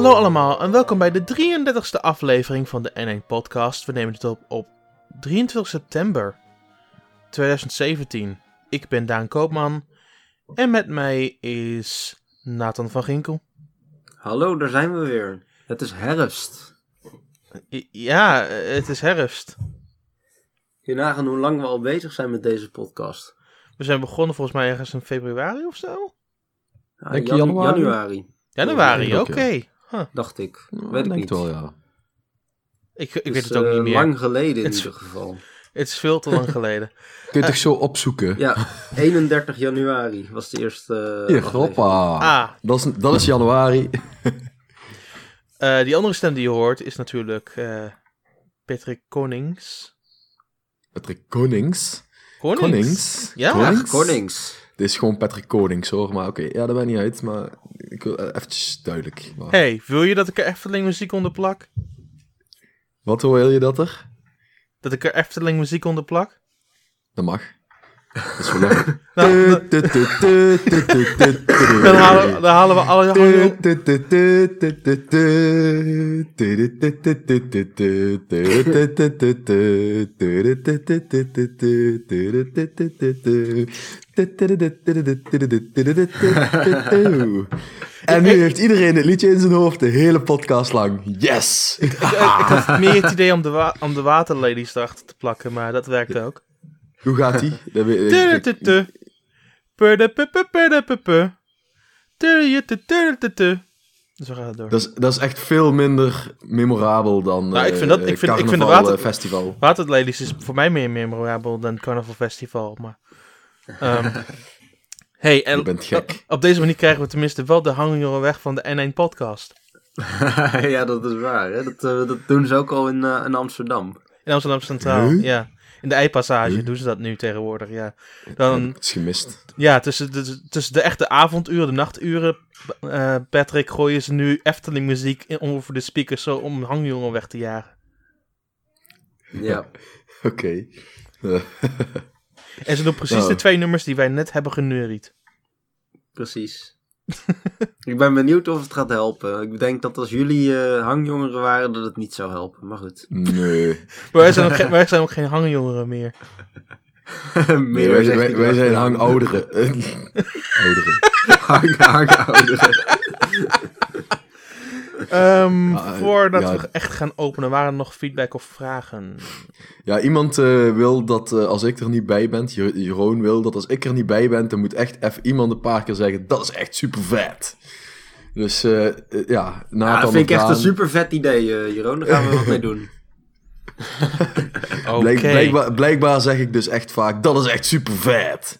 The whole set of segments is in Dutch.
Hallo allemaal en welkom bij de 33ste aflevering van de N1 Podcast. We nemen dit op op 23 september 2017. Ik ben Daan Koopman en met mij is Nathan van Ginkel. Hallo, daar zijn we weer. Het is herfst. Ja, het is herfst. Je nagaan hoe lang we al bezig zijn met deze podcast. We zijn begonnen volgens mij ergens in februari of zo? Ja, Denk januari? Januari, Januari, oké. Huh. dacht ik. Ja, Weet ik denk niet. het wel, ja. Ik, ik Dus, weet het ook eh, niet meer. Lang geleden in Het ieder geval. Het is veel te lang geleden. Kun je toch zo opzoeken? Ja, 31 januari was de eerste eh, aflevering. hoppa. Ah. Dat, is, dat is januari. Eh, die andere stem die je hoort is natuurlijk eh, Patrick Konings. Patrick Konings. Konings? Konings? Ja. Konings. Dit is gewoon Patrick Konings hoor, maar oké. Ja, dat ben niet uit, maar ik wil eh, eventjes duidelijk. Maar- Hey, wil je dat ik er Efteling muziek onder plak? Wat wil je dat er? Dat ik er Efteling muziek onder plak? Dat mag. Dat is wel leuk. Nou, dan, halen, dan halen we alle. En nu heeft iedereen het liedje in zijn hoofd de hele podcast lang. Yes! Ik, ik had meer het idee om de, wa om de waterladies erachter te plakken, maar dat werkt ook. Hoe gaat die? Dat weet ik-. Zo gaat het door. Dat is, dat is echt veel minder memorabel dan Nou, ik eh, vind dat- ik vind- ik vind water- eh, festival. Waterladies is voor mij meer memorabel dan Carnaval Festival, maar... ehm, hey, en Je bent gek. Op, op deze manier krijgen we tenminste wel de hangjongen weg van de N1 podcast. ja, dat is waar. Hè? Dat, eh, dat doen ze ook al in, eh, in Amsterdam. In Amsterdam Centraal, Huh? ja. In de Eipassage Huh? doen ze dat nu tegenwoordig, ja. Dan, Het is gemist. ja, tussen de, tussen de echte avonduren, de nachturen, eh, Patrick, gooien ze nu Efteling muziek in, over de speakers zo om hangjongen weg te jagen. Ja. Oké. En ze doen precies Nou. de twee nummers die wij net hebben geneuried. Precies. ik ben benieuwd of het gaat helpen. Ik denk dat als jullie eh, hangjongeren waren, dat het niet zou helpen. Maar goed. nee. Maar wij zijn ook, geen, wij zijn ook geen hangjongeren meer. nee Meer wij, zegt wij, zijn hangouderen. ouderen. Hang, hangouderen. Ehm, Ah, voordat ja. we echt gaan openen, waren er nog feedback of vragen? Ja, iemand eh, wil dat eh, als ik er niet bij ben, Jer- Jeroen wil dat als ik er niet bij ben, dan moet echt even iemand een paar keer zeggen, dat is echt super vet. Dus eh, ja, Ja, dat vind ik echt een super vet idee, Jeroen. Daar gaan we wat mee doen. Oké. Blijk- blijkbaar, blijkbaar zeg ik dus echt vaak, dat is echt super vet.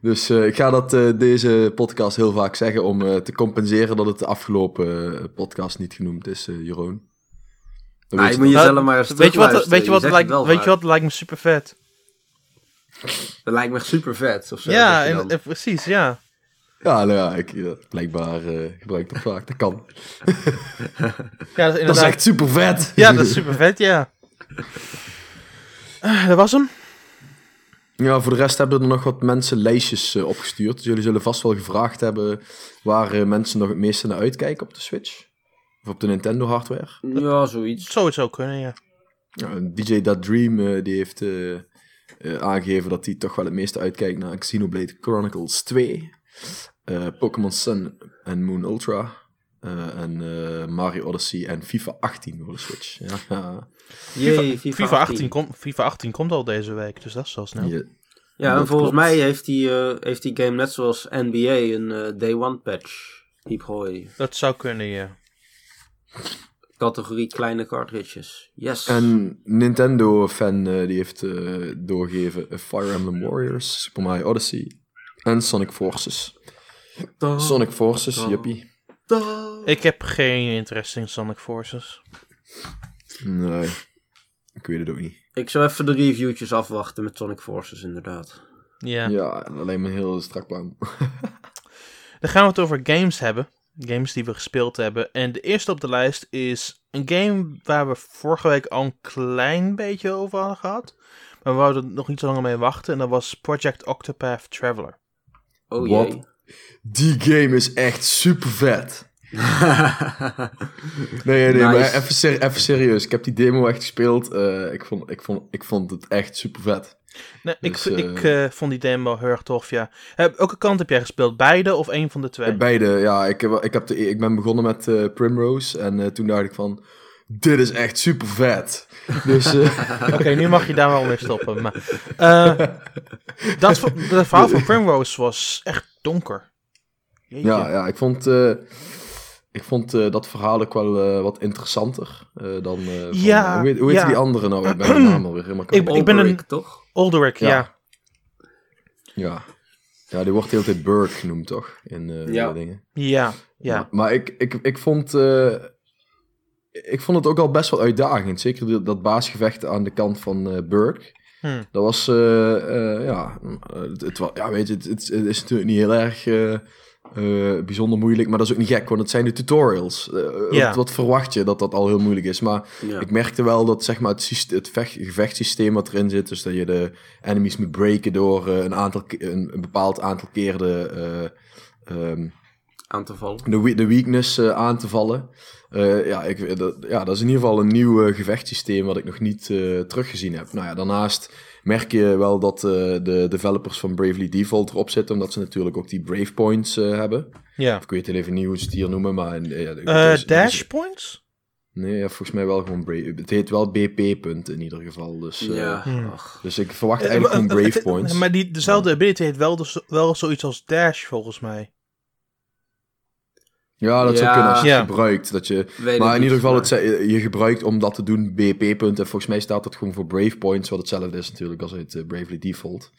Dus eh, ik ga dat eh, deze podcast heel vaak zeggen om eh, te compenseren dat het de afgelopen podcast niet genoemd is, eh Jeroen. Dan Nou, weet je je moet dat. jezelf maar eens Weet je wat, weet je wat, lijkt, weet je wat lijkt me super vet? Dat lijkt me echt super vet. Of zo, ja, en, dan. precies, ja. Ja, nou ja, ik, ja, blijkbaar eh, gebruik ik dat vaak, dat kan. Ja, dat is Dat is inderdaad. echt super vet. Ja, dat is super vet, ja. Eh, dat was hem. Ja, voor de rest hebben er nog wat mensen lijstjes eh, opgestuurd. Dus jullie zullen vast wel gevraagd hebben waar eh, mensen nog het meeste naar uitkijken op de Switch. Of op de Nintendo hardware. Ja, zoiets. Zou het zo kunnen, ja. Ja, DJ That Dream eh, die heeft eh, eh, aangegeven dat hij toch wel het meeste uitkijkt naar Xenoblade Chronicles 2. eh, Pokémon Sun en Moon Ultra. en eh, Mario Odyssey en FIFA 18 voor de Switch. Ja. Jee, FIFA 18, komt FIFA 18 komt al deze week, dus dat is zo snel. Ja, Ja, en volgens klopt. mij heeft die, eh, heeft die game net zoals NBA een eh, day one patch. Diep gooi. Dat zou kunnen, ja. Categorie kleine cartridges. Yes. En Nintendo-fan eh, die heeft eh, doorgegeven Fire Emblem Warriors, Super Mario Odyssey en Sonic Forces. Sonic Forces, juppie. Ik heb geen interesse in Sonic Forces. Nee, ik weet het ook niet. Ik zou even de reviewtjes afwachten met Sonic Forces, inderdaad. Ja. Ja, alleen maar heel strak plan. Dan gaan we het over games hebben. Games die we gespeeld hebben. En de eerste op de lijst is een game waar we vorige week al een klein beetje over hadden gehad. Maar we wouden er nog niet zo lang mee wachten. En dat was Project Octopath Traveler. Oh jee. Die game is echt super vet. Nee, nee, Nice. maar even, ser- even serieus. Ik heb die demo echt gespeeld. Eh, ik, vond, ik, vond, ik vond het echt super vet. Nee, ik, Dus, v- eh, ik eh, vond die demo heel erg tof, ja. Welke kant heb jij gespeeld? Beide of één van de twee? Beide, ja. Ik, heb, ik, heb de, ik ben begonnen met Primrose. En toen dacht ik van... Dit is echt super vet. Dus Oké, nu mag je daar wel mee stoppen. Maar, dat, verhaal van Primrose was echt donker. Jeetje. ja, ja, ik vond, ik vond eh, dat verhaal ook wel eh, wat interessanter eh, dan... eh, van- Ja, hoe heet, hoe heet ja. die andere nou? Ik ben de naam alweer helemaal kwijt. Ik- ik ben een- toch? Alderic, ja. Ja. Ja. ja, die wordt de hele tijd Burke genoemd, toch? In eh Ja. dingen. Ja, ja. Maar, maar ik, ik, ik vond... eh, ik vond het ook al best wel uitdagend. Zeker dat- dat baasgevecht aan de kant van eh Burke. Hm. Dat was, eh, eh, ja, het, het, ja, weet je, het, het, het is natuurlijk niet heel erg eh, eh, bijzonder moeilijk, maar dat is ook niet gek, want het zijn de tutorials. Eh, wat, wat verwacht je dat dat al heel moeilijk is? Maar ik merkte wel dat zeg maar, het, het vecht, gevechtssysteem wat erin zit, dus dat je de enemies moet breken door eh, een, aantal, een, een bepaald aantal keer de, eh, ehm, Aan te vallen. de, de weakness aan te vallen. Ja, ik, dat, ja, dat is in ieder geval een nieuw gevechtssysteem wat ik nog niet teruggezien heb. Nou ja, daarnaast merk je wel dat eh, de developers van Bravely Default erop zitten, omdat ze natuurlijk ook die Brave Points eh, hebben. ja. Of ik weet het even niet hoe ze het hier noemen, maar... eh, Eh, is- dash points? Nee, ja, volgens mij wel gewoon Brave... Het heet wel BP-punten in ieder geval, dus... eh, Ja. Hmm. ach. Dus ik verwacht eigenlijk gewoon Brave Points. Maar die, dezelfde ability heet wel, dus, wel zoiets als dash, volgens mij. Ja, dat zou Ja. kunnen als je het gebruikt. Dat je, Weet maar in ieder geval, het, je gebruikt om dat te doen BP-punten. Volgens mij staat dat gewoon voor Brave Points, wat hetzelfde is natuurlijk als het eh, Bravely Default.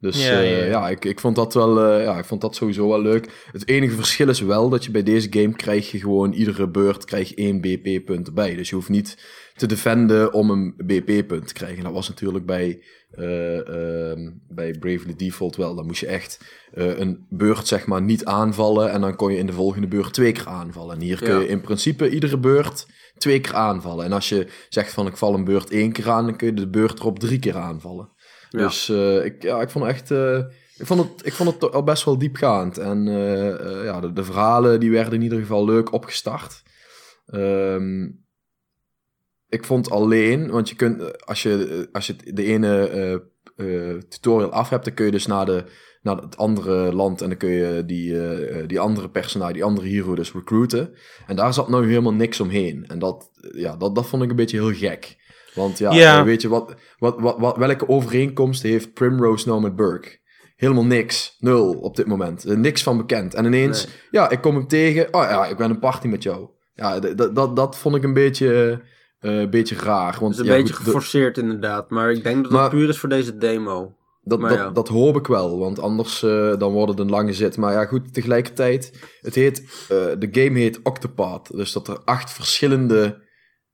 Dus Ja, ja, ja, ik, ik, vond dat wel, eh, ja, ik vond dat sowieso wel leuk. Het enige verschil is wel dat je bij deze game krijg je gewoon iedere beurt krijg je één BP-punt erbij. Dus je hoeft niet te defenden om een BP-punt te krijgen. Dat was natuurlijk bij, eh, ehm, bij Bravely Default wel. Dan moest je echt eh, een beurt zeg maar niet aanvallen en dan kon je in de volgende beurt twee keer aanvallen. En hier kun Ja. je in principe iedere beurt twee keer aanvallen. En als je zegt van ik val een beurt één keer aan, dan kun je de beurt erop drie keer aanvallen. Dus eh, ik, ja, ik vond echt, eh, ik vond het, ik vond het al best wel diepgaand. En eh, ja, de, verhalen die werden in ieder geval leuk opgestart. Ehm, ik vond alleen, want je kunt, als je, als je de ene tutorial af hebt, dan kun je dus naar, de, naar het andere land en dan kun je die, die andere personage, die andere hero dus recruiten. En daar zat nou helemaal niks omheen. En dat, ja, dat, dat vond ik een beetje heel gek. Want ja, Ja. eh, weet je, wat, wat, wat, wat, welke overeenkomst heeft Primrose nou met Burke? Helemaal niks. Nul op dit moment. Er niks van bekend. En ineens, Nee. ja, ik kom hem tegen. Oh ja, ik ben een party met jou. Ja, d- d- dat, dat vond ik een beetje, eh, een beetje raar. Want, Het is een ja, beetje goed, geforceerd inderdaad, maar ik denk dat Maar- het puur is voor deze demo. dat, maar dat, ja. dat hoop ik wel, want anders eh, dan wordt het een lange zit. Maar ja, goed, tegelijkertijd, het heet, eh, de game heet Octopath. Dus dat er acht verschillende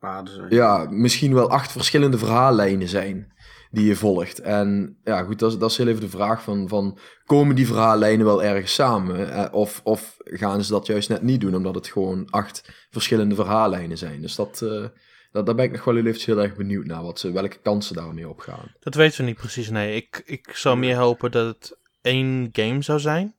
Paden zijn. ja, misschien wel acht verschillende verhaallijnen zijn die je volgt. En ja, goed, dat is, dat is heel even de vraag van, van komen die verhaallijnen wel ergens samen? Eh, of, of gaan ze dat juist net niet doen, omdat het gewoon acht verschillende verhaallijnen zijn? Dus dat, eh, dat, daar ben ik nog wel heel erg benieuwd naar, wat ze, welke kansen daarmee opgaan. Dat weten we niet precies, nee. Ik, ik zou meer hopen dat het één game zou zijn.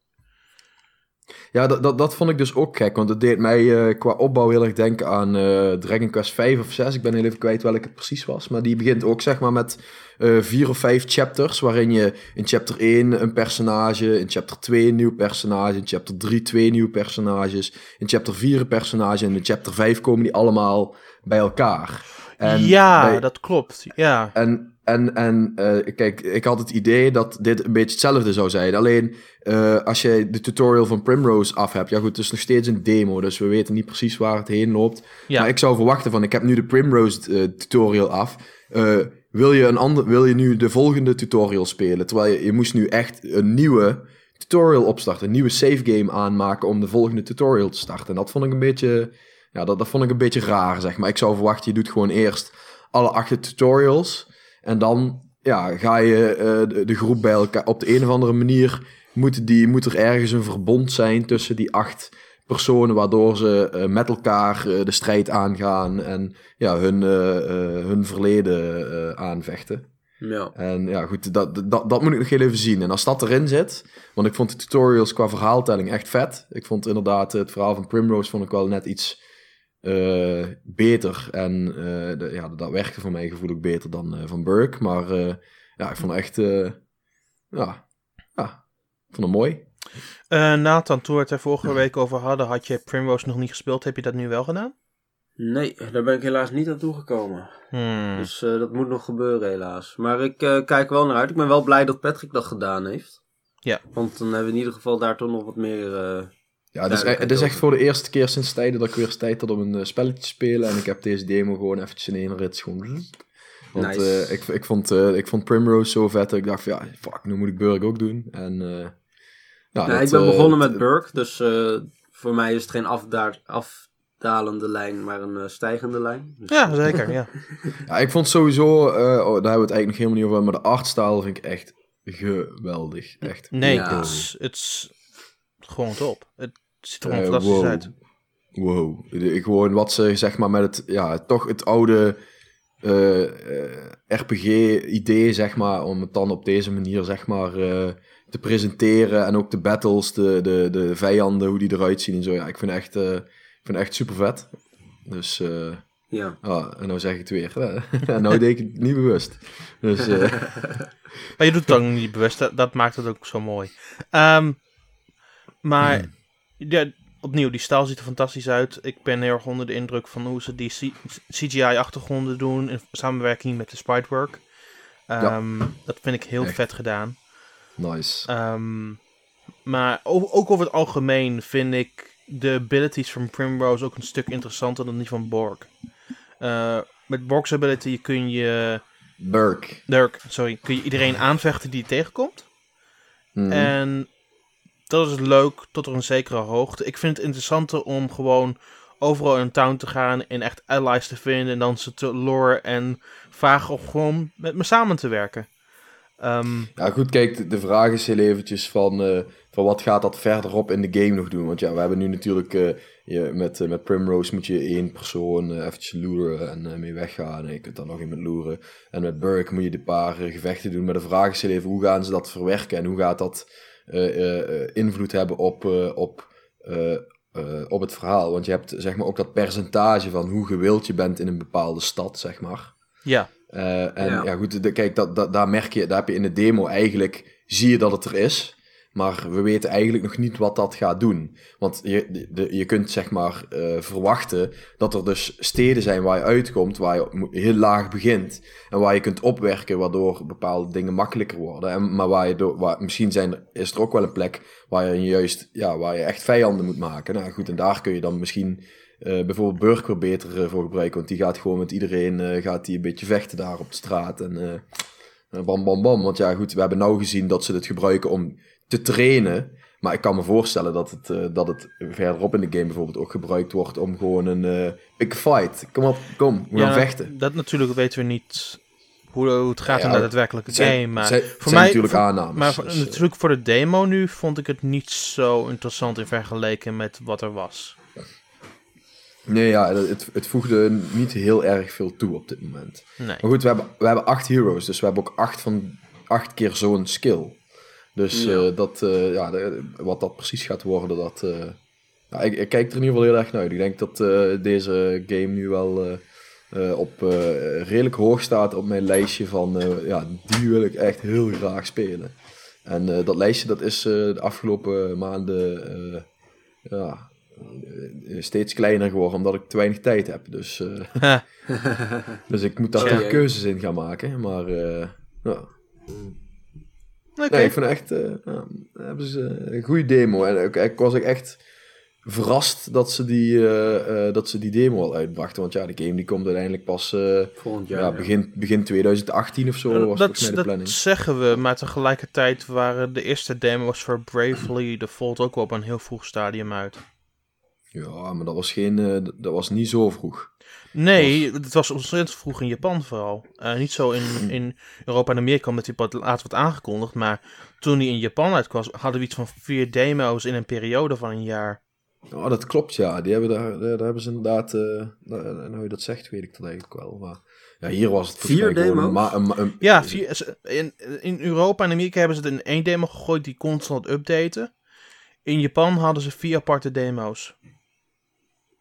Ja, dat, dat, dat vond ik dus ook gek, want het deed mij eh, qua opbouw heel erg denken aan eh, Dragon Quest 5 of 6. Ik ben heel even kwijt welke het precies was, maar die begint ook zeg maar met eh, vier of vijf chapters, waarin je in chapter 1 een personage, in chapter 2 een nieuw personage, in chapter 3 twee nieuwe personages, in chapter 4 een personage en in chapter 5 komen die allemaal bij elkaar. En ja, bij- dat klopt. Ja. en, en, en eh, kijk, ik had het idee dat dit een beetje hetzelfde zou zijn. Alleen eh, als je de tutorial van Primrose af hebt, ja goed, het is nog steeds een demo, dus we weten niet precies waar het heen loopt. Ja. Maar ik zou verwachten van, ik heb nu de Primrose eh, tutorial af. Wil, je een ander, wil je nu de volgende tutorial spelen? Terwijl je, je moest nu echt een nieuwe tutorial opstarten, een nieuwe save game aanmaken om de volgende tutorial te starten. En dat vond ik een beetje, ja, dat, dat vond ik een beetje raar, zeg maar. Ik zou verwachten, je doet gewoon eerst alle acht tutorials. En dan ja, ga je eh, de, de groep bij elkaar. Op de een of andere manier moet, die, moet er ergens een verbond zijn tussen die acht personen. Waardoor ze eh, met elkaar eh, de strijd aangaan. En ja, hun, hun verleden aanvechten. Ja. En ja, goed, dat, dat, dat moet ik nog heel even zien. En als dat erin zit, want ik vond de tutorials qua verhaaltelling echt vet. Ik vond inderdaad het verhaal van Primrose vond ik wel net iets eh, beter. En eh, de, ja, dat werkte voor mijn gevoel ook beter dan eh, van Burke. Maar eh, ja, ik vond het echt, eh, ja, ja, ik vond het mooi. Eh, Nathan, toen we het er vorige week over hadden, had je Primrose nog niet gespeeld. Heb je dat nu wel gedaan? Nee, daar ben ik helaas niet aan toegekomen. Hmm. Dus eh, dat moet nog gebeuren helaas. Maar ik eh, kijk wel naar uit. Ik ben wel blij dat Patrick dat gedaan heeft. Ja. Want dan hebben we in ieder geval daar toch nog wat meer... eh, Ja, het is, Duidelijk het is echt voor de eerste keer sinds tijden dat ik weer tijd had om een eh, spelletje te spelen. En ik heb deze demo gewoon eventjes in één rit gewoon... Want Nice. eh, ik, ik, vond, eh, ik vond Primrose zo vet dat ik dacht van ja, fuck, nu moet ik Burg ook doen. En eh, ja, dat, ik ben begonnen met Burke. Dus eh, voor mij is het geen afda afdalende lijn, maar een stijgende lijn. Dus, Ja, zeker. Ja. Ja, ik vond sowieso, eh, oh, daar hebben we het eigenlijk nog helemaal niet over, maar de artstyle vind ik echt geweldig. Echt. Nee, Ja. het is- het is gewoon top. Het ziet er gewoon Eh, fantastisch wow. uit. Wow. Gewoon wat ze zeg maar met het, ja, toch het oude eh, eh, RPG-idee, zeg maar, om het dan op deze manier, zeg maar, eh, te presenteren. En ook de battles, de, de, de vijanden, hoe die eruit zien en zo. Ja, ik vind het echt, eh, ik vind het echt super vet. Dus, eh, ja. ja, en nou zeg ik het weer. en nou deed ik het niet bewust. Dus, eh, Maar je doet het ook niet bewust. Dat, dat maakt het ook zo mooi. Ehm, maar Hmm. Ja, opnieuw, die stijl ziet er fantastisch uit. Ik ben heel erg onder de indruk van hoe ze die CGI-achtergronden doen in samenwerking met de spritework. Ehm Dat vind ik heel Echt. vet gedaan. nice. Ehm, maar ook, ook over het algemeen vind ik de abilities van Primrose ook een stuk interessanter dan die van Borg. Eh, met Borg's ability kun je, Burk. Sorry, kun je iedereen aanvechten die je tegenkomt. Mhm. En dat is leuk tot een zekere hoogte. Ik vind het interessanter om gewoon overal in town te gaan en echt allies te vinden en dan ze te lore en vragen om gewoon met me samen te werken. Ehm, Ja, goed, kijk, de, vraag is heel eventjes van, eh, van wat gaat dat verderop in de game nog doen? Want ja, we hebben nu natuurlijk, eh, je, met, eh, met Primrose moet je één persoon eventjes loeren en mee weggaan. En je kunt dan nog iemand loeren. En met Burke moet je de paar gevechten doen. Maar de vraag is heel even, hoe gaan ze dat verwerken? En hoe gaat dat invloed hebben op, eh, op, eh, eh, op het verhaal? Want je hebt zeg maar ook dat percentage van hoe gewild je bent in een bepaalde stad, zeg maar. ja, Eh, en ja, Ja. goed, de- kijk, dat, dat, daar merk je, daar heb je in de demo eigenlijk, zie je dat het er is. Maar we weten eigenlijk nog niet wat dat gaat doen. Want je, de- je kunt zeg maar eh, verwachten dat er dus steden zijn waar je uitkomt, waar je heel laag begint. En waar je kunt opwerken, waardoor bepaalde dingen makkelijker worden. En, maar waar je door, misschien zijn, is er ook wel een plek waar je juist, ja, waar je echt vijanden moet maken. Nou goed, en daar kun je dan misschien eh, bijvoorbeeld Burg weer beter eh, voor gebruiken. Want die gaat gewoon met iedereen gaat die een beetje vechten daar op de straat. En bam, bam, bam. Want ja, goed, we hebben nou gezien dat ze dit gebruiken om te trainen. Maar ik kan me voorstellen dat het, eh, dat het verderop in de game bijvoorbeeld ook gebruikt wordt om gewoon een eh pick a fight. Kom op, kom, we gaan vechten. Dat natuurlijk weten we niet hoe, hoe het gaat Ja, in de daadwerkelijke zijn, game. Maar, zijn, voor mij- natuurlijk voor- aannames. maar dus, eh, natuurlijk voor de demo nu vond ik het niet zo interessant in vergelijking met wat er was. nee, ja, het, het voegde niet heel erg veel toe op dit moment. Nee. Maar goed, we hebben, we hebben acht heroes, dus we hebben ook acht, van, acht keer zo'n skill. Dus Ja. eh, dat, eh, ja, de- wat dat precies gaat worden, dat... eh, ja, ik, ik kijk er in ieder geval heel erg naar uit. Ik denk dat eh, deze game nu wel eh, eh, op eh, redelijk hoog staat op mijn lijstje van... eh, ja, die wil ik echt heel graag spelen. En eh, dat lijstje dat is eh, de afgelopen maanden eh, ja, steeds kleiner geworden, omdat ik te weinig tijd heb. Dus, eh, dus ik moet daar toch keuzes in gaan maken. Maar eh, ja. Nee, ik vind echt, eh, ja, hebben ze een goede demo. En ik, ik was ook echt verrast dat ze, die, eh, eh, dat ze die demo al uitbrachten. Want ja, de game die komt uiteindelijk pas eh, Volgend ja, jaar. ja. begin, begin 2018 of zo. Was dat, de dat planning. zeggen we, maar tegelijkertijd waren de eerste demo's voor Bravely Default ook wel op een heel vroeg stadium uit. Ja, maar dat was, geen, eh, dat was niet zo vroeg. Nee, het was ontzettend vroeg in Japan vooral. Eh, niet zo in, in Europa en Amerika, omdat hij later wordt aangekondigd. Maar toen hij in Japan uitkwam, hadden we iets van vier demo's in een periode van een jaar. Oh, dat klopt, ja. Die hebben daar, daar, hebben ze inderdaad... eh, nou, nou je dat zegt, weet ik dat eigenlijk wel. Maar Ja, hier was het Vier een demo's? een Ja, vier, in, in Europa en Amerika hebben ze het in één demo gegooid die constant updaten. In Japan hadden ze vier aparte demo's.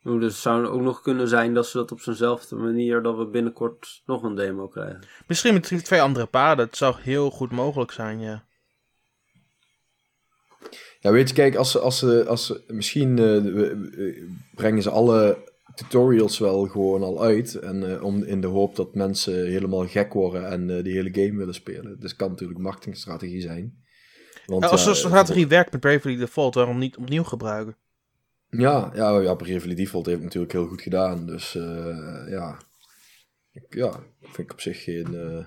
Dus het zou ook nog kunnen zijn dat ze dat op zijnzelfde manier dat we binnenkort nog een demo krijgen. Misschien met twee- andere paden. Het zou heel goed mogelijk zijn, ja. Ja, weet je, kijk, als ze, als ze, als ze misschien eh, brengen ze alle tutorials wel gewoon al uit. En eh, om, in de hoop dat mensen helemaal gek worden en eh, die hele game willen spelen. Dus het kan natuurlijk een marketingstrategie zijn. Want, Ja, als zo'n strategie werkt met Bravely Default, waarom niet opnieuw gebruiken? Ja, ja, ja Bravely Default heeft het natuurlijk heel goed gedaan. Dus eh, ja. Ik, ja, vind ik op zich geen... eh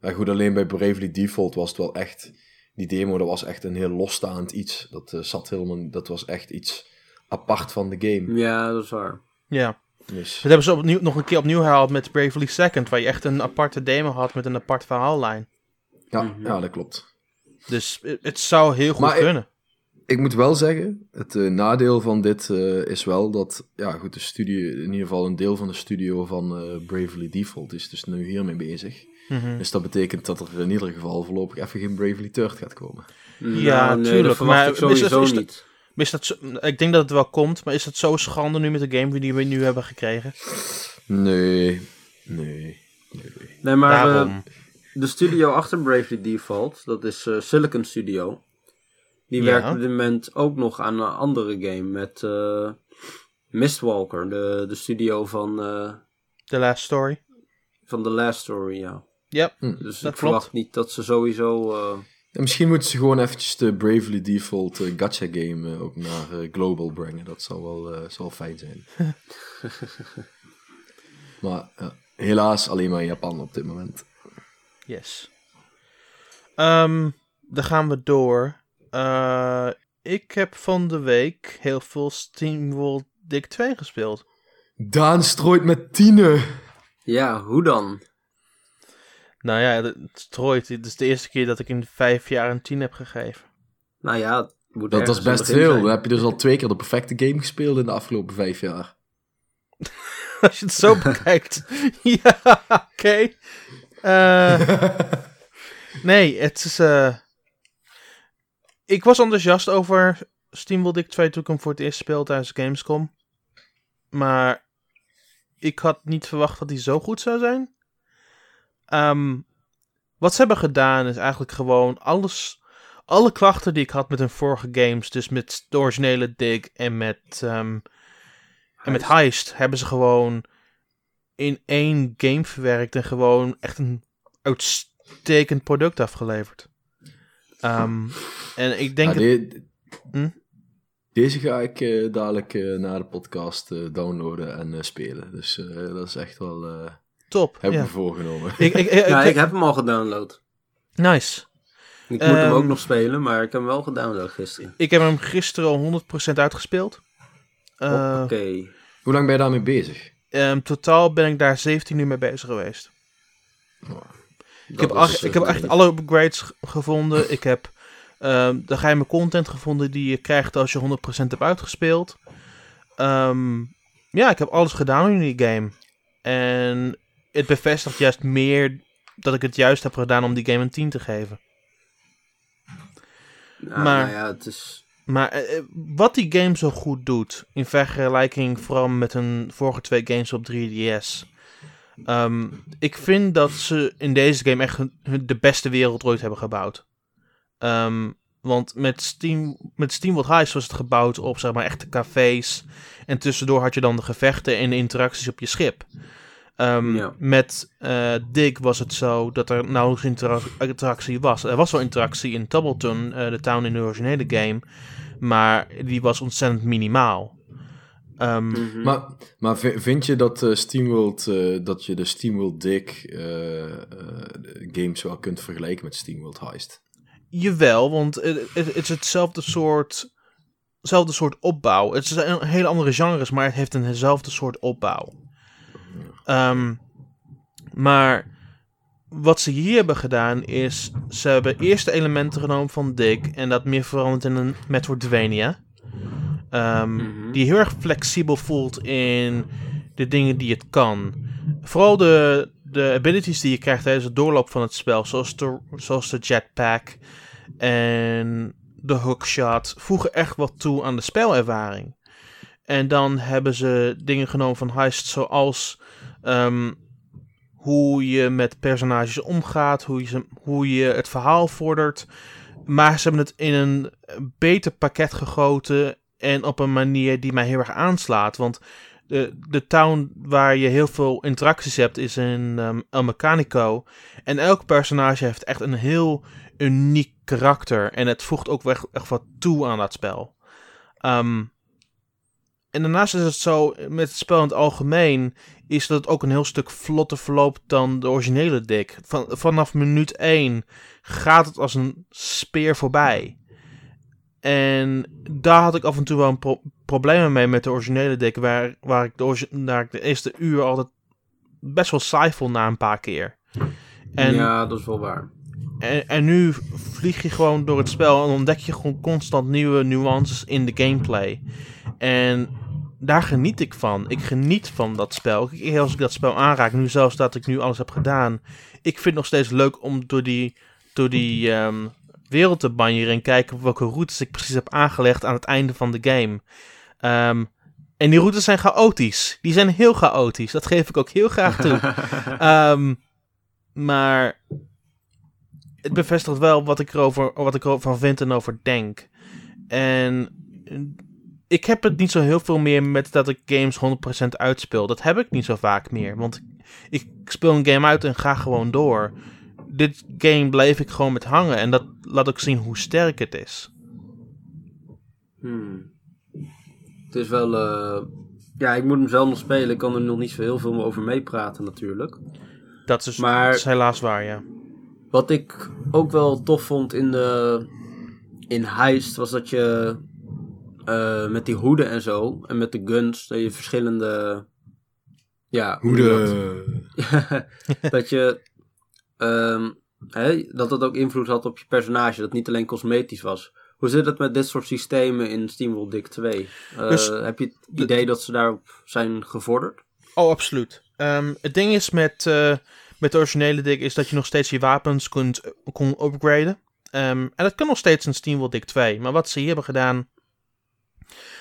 Ja, goed, alleen bij Bravely Default was het wel echt... Die demo, dat was echt een heel losstaand iets. Dat eh, zat helemaal... Dat was echt iets apart van de game. Ja, dat is waar. Ja. Dus, Dat hebben ze opnieuw, nog een keer opnieuw herhaald met Bravely Second, waar je echt een aparte demo had met een apart verhaallijn. ja, Mhm. ja, dat klopt. Dus het- zou heel goed Maar ik- kunnen. Ik moet wel zeggen, het eh, nadeel van dit eh, is wel dat, ja goed, de studio, in ieder geval een deel van de studio van eh, Bravely Default is dus nu hiermee bezig. Mhm. Dus dat betekent dat er in ieder geval voorlopig even geen Bravely Third gaat komen. Ja, Nou, nee, tuurlijk, maar ik is sowieso dat- is dat- niet. Is dat zo- ik denk dat het wel komt, maar is dat zo schande nu met de game die we nu hebben gekregen? Nee, nee, nee. Nee, maar de studio achter Bravely Default, dat is eh, Silicon Studio. Die Ja. werkt op dit moment ook nog aan een andere game met eh, Mistwalker, de, de studio van, eh, The Last Story. van The Last Story, ja. Ja, Dus Dat ik klopt. verwacht niet dat ze sowieso... eh, En misschien moeten ze gewoon eventjes de Bravely Default gacha game ook naar global brengen. Dat zou wel, eh, zou fijn zijn. maar ja, helaas alleen maar in Japan op dit moment. yes. Ehm, dan gaan we door. Eh, ik heb van de week heel veel SteamWorld Dick 2 gespeeld. Daan strooit met tienen. ja, hoe dan? Nou ja, het strooit. Dit is de eerste keer dat ik in vijf jaar een 10 heb gegeven. Nou ja, het moet Dat, is best veel. zijn. Dan heb je dus al twee keer de perfecte game gespeeld in de afgelopen vijf jaar. Als je het zo bekijkt. ja, oké. Eh, nee, het is... eh, Ik was enthousiast over SteamWorld Dick 2 toen ik hem voor het eerst speelde tijdens Gamescom. Maar ik had niet verwacht dat hij zo goed zou zijn. Ehm, wat ze hebben gedaan is eigenlijk gewoon alles... Alle klachten die ik had met hun vorige games, dus met de originele Dig en met... ehm, en met Heist hebben ze gewoon in één game verwerkt en gewoon echt een uitstekend product afgeleverd. Ehm, en ik denk... Ja, de- Hm? Deze ga ik eh, dadelijk eh, na de podcast eh, downloaden en eh, spelen. Dus eh, dat is echt wel... eh top. heb ik ja. me voorgenomen. Ik, ik, ik- Ja, ik- ik heb hem al gedownload. Nice. Ik moet hem Ehm, ook nog spelen, maar ik heb hem wel gedownload gisteren. Ik heb hem gisteren al 100% uitgespeeld. Eh, Oké. Hoe lang ben je daarmee bezig? ehm, totaal ben ik daar 17 uur mee bezig geweest. Ik heb, is, ik heb echt alle upgrades gevonden. Ik heb ehm, de geheime content gevonden die je krijgt als je 100% hebt uitgespeeld. Ehm, ja, ik heb alles gedaan in die game. En het bevestigt juist meer dat ik het juist heb gedaan om die game een 10 te geven. nou, maar- nou ja, het is... Maar eh, eh, wat die game zo goed doet, in vergelijking vooral met hun vorige twee games op 3DS. Ehm, ik vind dat ze in deze game echt de beste wereld ooit hebben gebouwd. Ehm, want met, Steam, met SteamWorld Heist was het gebouwd op zeg maar echte cafés. En tussendoor had je dan de gevechten en de interacties op je schip. Ehm, Ja. Met eh Dig was het zo dat er nauwelijks intera- interactie was. Er was wel interactie in Tubbleton, eh, de town in de originele game. Maar die was ontzettend minimaal. Ehm, Mhm. Maar, maar vi- vind je dat, eh, SteamWorld, eh, dat je de SteamWorld Dick eh, eh, games wel kunt vergelijken met SteamWorld Heist? Jawel, want het, is hetzelfde soort, hetzelfde soort opbouw. Het is een hele andere genres, maar het heeft eenzelfde soort opbouw. Ehm, maar wat ze hier hebben gedaan is, ze hebben eerst de elementen genomen van Dick en dat meer veranderd in een Metroidvania. Mhm. Die heel erg flexibel voelt in de dingen die het kan. Vooral de, de abilities die je krijgt tijdens het doorloop van het spel, zoals de, zoals de jetpack en de hookshot, voegen echt wat toe aan de spelervaring. En dan hebben ze dingen genomen van Heist zoals ehm, hoe je met personages omgaat, hoe je, ze, hoe je het verhaal vordert. Maar ze hebben het in een beter pakket gegoten en op een manier die mij heel erg aanslaat. Want de, de town waar je heel veel interacties hebt is in um, El Mecanico. En elk personage heeft echt een heel uniek karakter. En het voegt ook echt, echt wat toe aan dat spel. Um, en daarnaast is het zo, met het spel in het algemeen, is dat het ook een heel stuk vlotter verloopt dan de originele dik. Van, vanaf minuut 1 gaat het als een speer voorbij. En daar had ik af en toe wel een pro problemen mee met de originele dik, waar, waar, ik de, waar ik de eerste uur altijd best wel saai vond na een paar keer. En, ja, dat is wel waar. En, en nu vlieg je gewoon door het spel en ontdek je gewoon constant nieuwe nuances in de gameplay. En daar geniet ik van. Ik geniet van dat spel. Als ik dat spel aanraak, nu zelfs dat ik nu alles heb gedaan. Ik vind het nog steeds leuk om door die, door die um, wereld te banjeren en kijken welke routes ik precies heb aangelegd aan het einde van de game. Um, en die routes zijn chaotisch. Die zijn heel chaotisch. Dat geef ik ook heel graag toe. um, maar het bevestigt wel wat ik erover, wat ik erover vind en over denk. En ik heb het niet zo heel veel meer met dat ik games 100% uitspeel. Dat heb ik niet zo vaak meer. Want ik speel een game uit en ga gewoon door. Dit game bleef ik gewoon met hangen. En dat laat ook zien hoe sterk het is. Hmm. Het is wel... Uh... Ja, ik moet hem zelf nog spelen. Ik kan er nog niet zo heel veel over meepraten natuurlijk. Dat is, maar, dat is helaas waar, ja. Wat ik ook wel tof vond in de... In Heist was dat je uh, met die hoeden en zo. En met de guns. Dat je verschillende. Ja, hoeden. Dat, dat je. Um, hè, dat dat ook invloed had op je personage. Dat niet alleen cosmetisch was. Hoe zit het met dit soort systemen in SteamWorld Dick 2? Uh, dus, heb je het idee dat ze daarop zijn gevorderd? Oh, absoluut. Um, het ding is met, uh, met de originele Dick is dat je nog steeds je wapens kunt kon upgraden. Um, en dat kan nog steeds in SteamWorld Dick 2. Maar wat ze hier hebben gedaan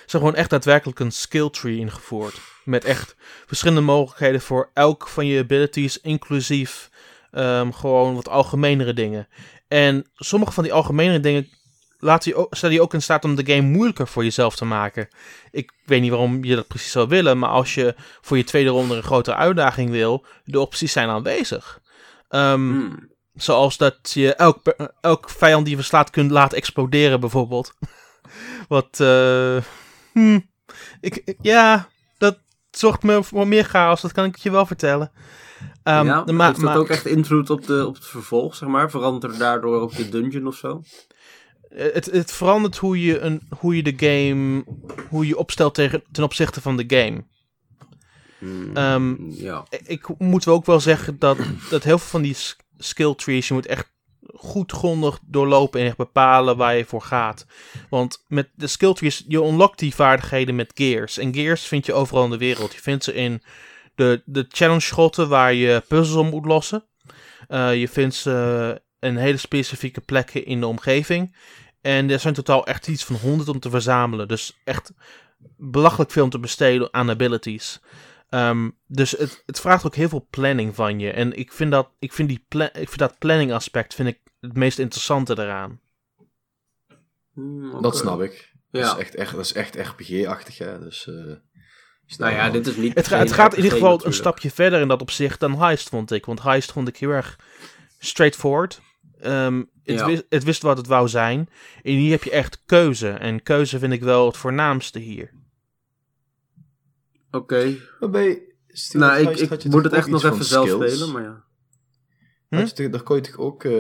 ze gewoon echt daadwerkelijk een skill tree ingevoerd. Met echt verschillende mogelijkheden voor elk van je abilities, inclusief um, gewoon wat algemenere dingen. En sommige van die algemenere dingen laat je ook, stel je ook in staat om de game moeilijker voor jezelf te maken. Ik weet niet waarom je dat precies zou willen, maar als je voor je tweede ronde een grotere uitdaging wil, de opties zijn aanwezig. Um, Zoals dat je elk, elk vijand die je verslaat kunt laten exploderen, bijvoorbeeld. Wat, uh, hm, ik, ja, dat zorgt me voor meer chaos, dat kan ik je wel vertellen. Um, ja, maar, heeft dat ook echt invloed op, de, op het vervolg, zeg maar? Verandert er daardoor ook de dungeon of zo? Het, het verandert hoe je, een, hoe je de game, hoe je opstelt tegen, ten opzichte van de game. Mm, um, ja. Ik moet ook wel zeggen dat, dat heel veel van die skill trees, je moet echt goed grondig doorlopen en echt bepalen waar je voor gaat. Want met de skill trees, je unlockt die vaardigheden met gears. En gears vind je overal in de wereld. Je vindt ze in de, de challenge schotten waar je puzzels om moet lossen. Uh, je vindt ze in hele specifieke plekken in de omgeving. En er zijn totaal echt iets van 100 om te verzamelen. Dus echt belachelijk veel om te besteden aan abilities. Um, dus het, het, vraagt ook heel veel planning van je. En ik vind dat, ik vind die ik vind dat planning aspect vind ik het meest interessante eraan. Mm, Dat snap ik. Ja. Dat, is echt, echt, dat is echt RPG-achtig, hè. Dus, uh, nou ja, dit is niet... Het, het gaat in ieder geval een stapje verder in dat opzicht dan Heist, vond ik. Want Heist vond ik heel erg straightforward. Um, het, ja. wist, het wist wat het wou zijn. En hier heb je echt keuze. En keuze vind ik wel het voornaamste hier. Oké. Okay. Nou, ik, ik moet het echt nog even zelf spelen, maar ja. Hm? Je, daar kon je toch ook... Uh,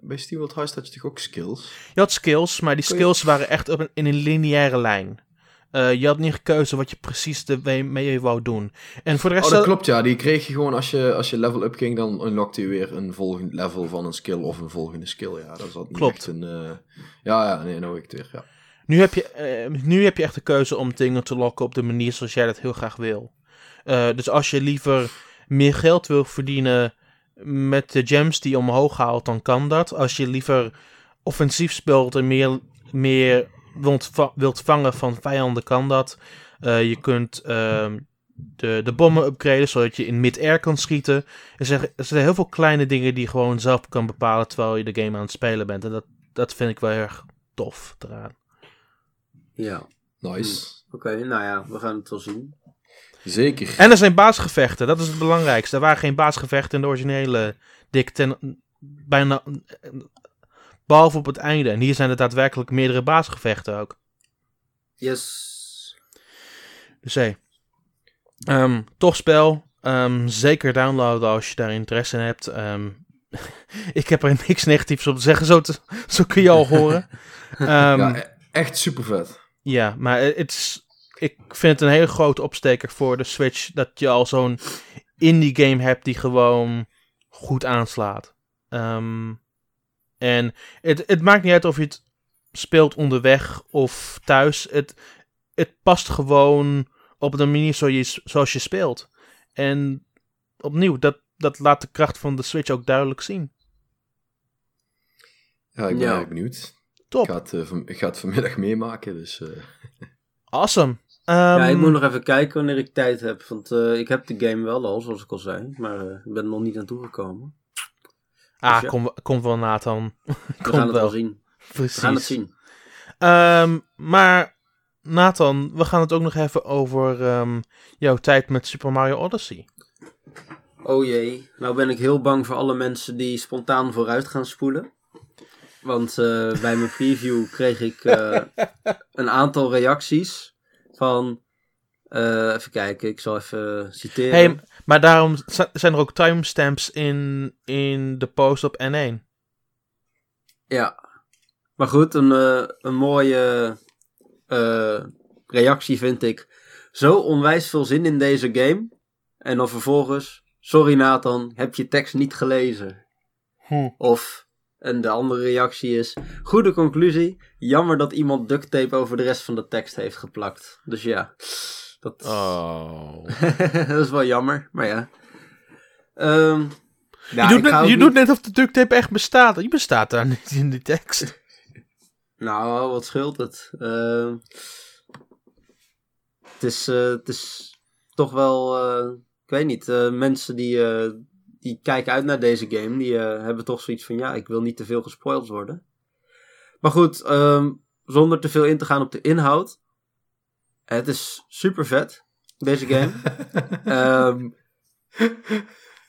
bij SteamWorld Heist had je toch ook skills? Je had skills, maar die skills waren echt op een, in een lineaire lijn. Uh, je had niet gekeuze wat je precies ermee wou doen. En voor de rest... Oh, dat klopt, ja. Die kreeg je gewoon als je, als je level up ging, dan unlockte je weer een volgend level van een skill of een volgende skill. Ja, dat niet klopt. echt een... Uh... Ja, ja, nee, nou ik het weer, ja. Nu heb, je, uh, nu heb je echt de keuze om dingen te lokken op de manier zoals jij dat heel graag wil. Dus als je liever meer geld wil verdienen met de gems die je omhoog haalt, dan kan dat. Als je liever offensief speelt en meer, meer wilt, wilt vangen van vijanden, kan dat. Eh, je kunt ehm, de, de bommen upgraden, zodat je in mid-air kan schieten. Er zijn, er zijn heel veel kleine dingen die je gewoon zelf kan bepalen terwijl je de game aan het spelen bent. En dat, dat vind ik wel erg tof eraan. Ja, Nice. oké. nou ja, we gaan het wel zien. Zeker. En er zijn baasgevechten, dat is het belangrijkste. Er waren geen baasgevechten in de originele Dick ten, bijna, behalve op het einde. En hier zijn er daadwerkelijk meerdere baasgevechten ook. Yes. Dus hé, Ehm, tof spel. Ehm, zeker downloaden als je daar interesse in hebt. Ehm, ik heb er niks negatiefs op te zeggen, zo, te- zo kun je al horen. Ja, e- echt super vet. Ja, maar het is, ik vind het een hele grote opsteker voor de Switch dat je al zo'n indie game hebt die gewoon goed aanslaat. Ehm, en het, het maakt niet uit of je het speelt onderweg of thuis. Het, het past gewoon op de manier zo je, zoals je speelt. En opnieuw, dat, dat laat de kracht van de Switch ook duidelijk zien. Ja, ik ben Ja. erg benieuwd. Top. Ik ga het, eh, van- ik ga het vanmiddag meemaken, dus... eh, Awesome. ja, ik Ehm, moet nog even kijken wanneer ik tijd heb. Want eh, ik heb de game wel al, zoals ik al zei. Maar eh, ik ben er nog niet aan toegekomen. Ah, Dus ja. kom, komt wel Nathan. We gaan het wel wel. zien. Precies. We gaan het zien. Ehm, maar Nathan, we gaan het ook nog even over ehm, jouw tijd met Super Mario Odyssey. Oh jee, nou ben ik heel bang voor alle mensen die spontaan vooruit gaan spoelen. Want eh, bij mijn preview kreeg ik eh, een aantal reacties van... eh, even kijken, ik zal even citeren. Hey, maar daarom zi- zijn er ook timestamps in, in de post op N1. Ja, maar goed, een, eh, een mooie eh, reactie vind ik. Zo onwijs veel zin in deze game. En dan vervolgens, sorry Nathan, heb je tekst niet gelezen. Hm. Of, en de andere reactie is, goede conclusie, jammer dat iemand duct tape over de rest van de tekst heeft geplakt. Dus ja, dat, Oh. dat is wel jammer, maar ja. Ehm, je doet, net, je niet- doet net of de duct tape echt bestaat. Je bestaat daar niet in die tekst. Nou, wat scheelt het? Ehm, het, is, eh, het is toch wel, eh, ik weet niet, eh, mensen die, eh, die kijken uit naar deze game, die hebben toch zoiets van, ja, ik wil niet te veel gespoild worden. Maar goed, ehm, zonder te veel in te gaan op de inhoud. Het is super vet, deze game. Ehm,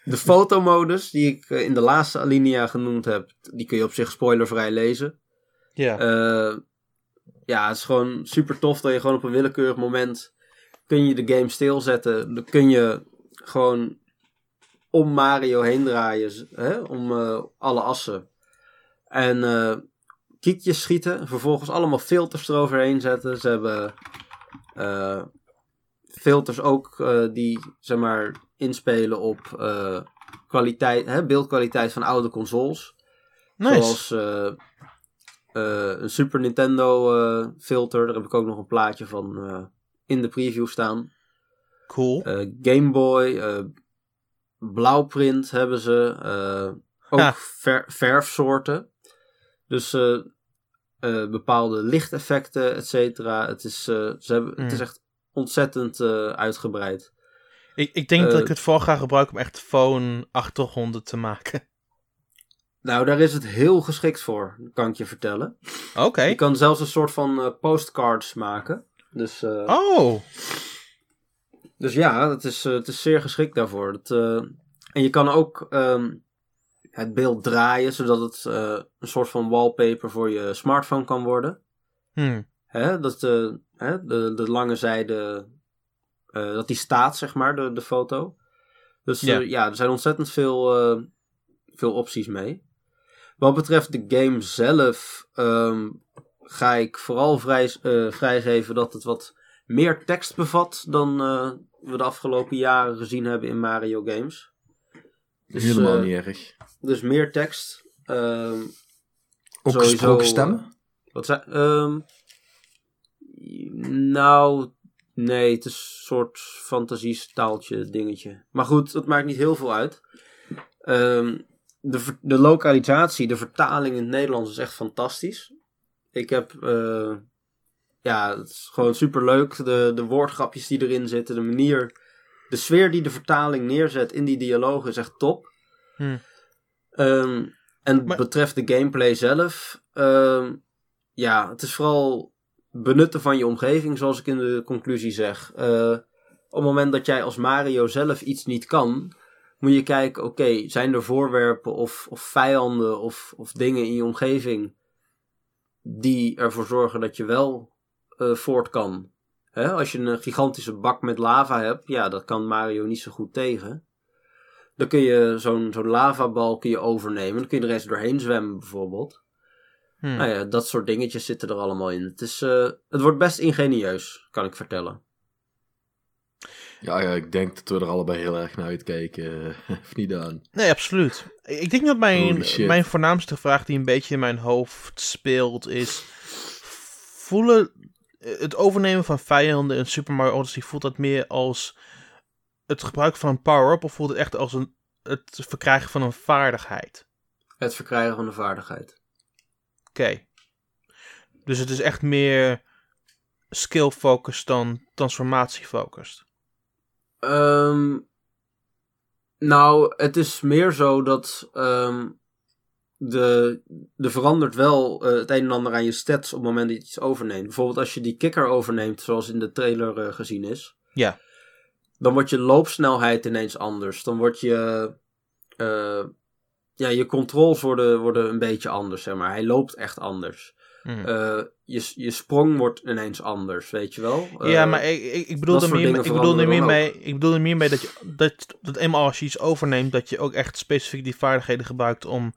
de fotomodus, die ik eh, in de laatste alinea genoemd heb, die kun je op zich spoilervrij lezen. Ja. Eh, ja, het is gewoon super tof dat je gewoon op een willekeurig moment kun je de game stilzetten. Dan kun je gewoon om Mario heen draaien, hè, om eh, alle assen. En eh kietjes schieten, vervolgens allemaal filters eroverheen zetten. Ze hebben eh, filters ook eh, die, zeg maar, inspelen op eh, kwaliteit, hè, beeldkwaliteit van oude consoles. nice. Zoals een Super Nintendo filter. Daar heb ik ook nog een plaatje van in de preview staan. Cool. Game Boy, blauwprint hebben ze. ook Ja. ver- verfsoorten. Dus eh, bepaalde lichteffecten, et cetera. Het, is, eh, ze hebben, het is Mm. echt ontzettend eh, uitgebreid. Ik, ik denk dat ik het vooral ga gebruiken om echt phone achtergronden te maken. Nou, daar is het heel geschikt voor, kan ik je vertellen. Oké. Je kan zelfs een soort van postcards maken. Dus, Oh. dus ja, het is, het is zeer geschikt daarvoor. Eh, en je kan ook ehm, het beeld draaien, zodat het eh, een soort van wallpaper voor je smartphone kan worden. Hm. Hè? Dat de, hè? De, de lange zijde, eh, dat die staat, zeg maar, de, de foto. Dus Ja. ja, er zijn ontzettend veel, eh, veel opties mee. Wat betreft de game zelf, ehm, ga ik vooral vrij, eh, vrijgeven dat het wat meer tekst bevat dan eh, we de afgelopen jaren gezien hebben in Mario games. Dus, Helemaal eh, niet erg. Dus meer tekst. ehm, Ook sowieso, gesproken stemmen? wat zei, ehm, nou, Nee, het is een soort fantasiestaaltje dingetje. Maar goed, dat maakt niet heel veel uit. Ehm, de, de lokalisatie, de vertaling in het Nederlands is echt fantastisch. Ik heb, eh, ja, het is gewoon super leuk. De, de woordgrapjes die erin zitten, de manier, de sfeer die de vertaling neerzet in die dialogen is echt top. Hmm. Ehm, en Maar- betreft de gameplay zelf, ehm, ja, het is vooral benutten van je omgeving, zoals ik in de conclusie zeg. Eh, op het moment dat jij als Mario zelf iets niet kan, moet je kijken, oké, zijn er voorwerpen of, of vijanden of, of dingen in je omgeving die ervoor zorgen dat je wel eh, voort kan. Hè? Als je een gigantische bak met lava hebt, ja, dat kan Mario niet zo goed tegen. Dan kun je zo'n zo'n lavabal kun je overnemen. Dan kun je er eens doorheen zwemmen bijvoorbeeld. Hmm. Nou ja, dat soort dingetjes zitten er allemaal in. Het, is, eh, het wordt best ingenieus, kan ik vertellen. Ja, ja, ik denk dat we er allebei heel erg naar uitkijken. eh, of niet aan? Nee, absoluut. Ik denk dat mijn, mijn voornaamste vraag die een beetje in mijn hoofd speelt is... Voelen het overnemen van vijanden in Super Mario Odyssey, voelt dat meer als het gebruik van een power-up of voelt het echt als een, het verkrijgen van een vaardigheid? Het verkrijgen van de vaardigheid. Oké. Dus het is echt meer skill-focused dan transformatie-focused. Ehm, nou, het is meer zo dat ehm, de, er verandert wel eh, het een en ander aan je stats op het moment dat je iets overneemt. Bijvoorbeeld als je die kikker overneemt, zoals in de trailer eh, gezien is. Ja. Dan wordt je loopsnelheid ineens anders. Dan wordt je... eh, ja, je controls worden, worden een beetje anders, zeg maar. Hij loopt echt anders. Mhm. Je, je sprong wordt ineens anders, weet je wel? ja, maar ik, ik, ik bedoel er meer, ik bedoel er meer mee, ik bedoel er meer mee dat je dat, dat eenmaal als je iets overneemt, dat je ook echt specifiek die vaardigheden gebruikt om,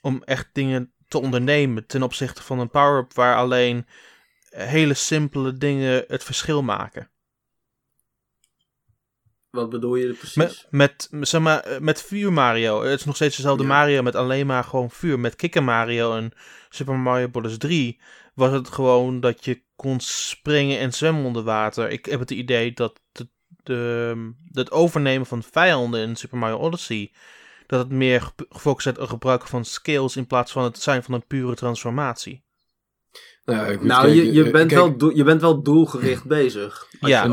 om echt dingen te ondernemen. Ten opzichte van een power-up waar alleen hele simpele dingen het verschil maken. Wat bedoel je precies? Met, met, zeg maar, eh, met vuur Mario. Het is nog steeds dezelfde Ja. Mario met alleen maar gewoon vuur. Met Kikker Mario en Super Mario Bros. 3 was het gewoon dat je kon springen en zwemmen onder water. Ik heb het idee dat de, de, het overnemen van vijanden in Super Mario Odyssey... dat het meer ge- gefocust is op het gebruiken van skills... in plaats van het zijn van een pure transformatie. Nou, goed, nou, kijk, je, je, eh, bent kijk, wel doel- je bent wel doelgericht bezig. als Ja,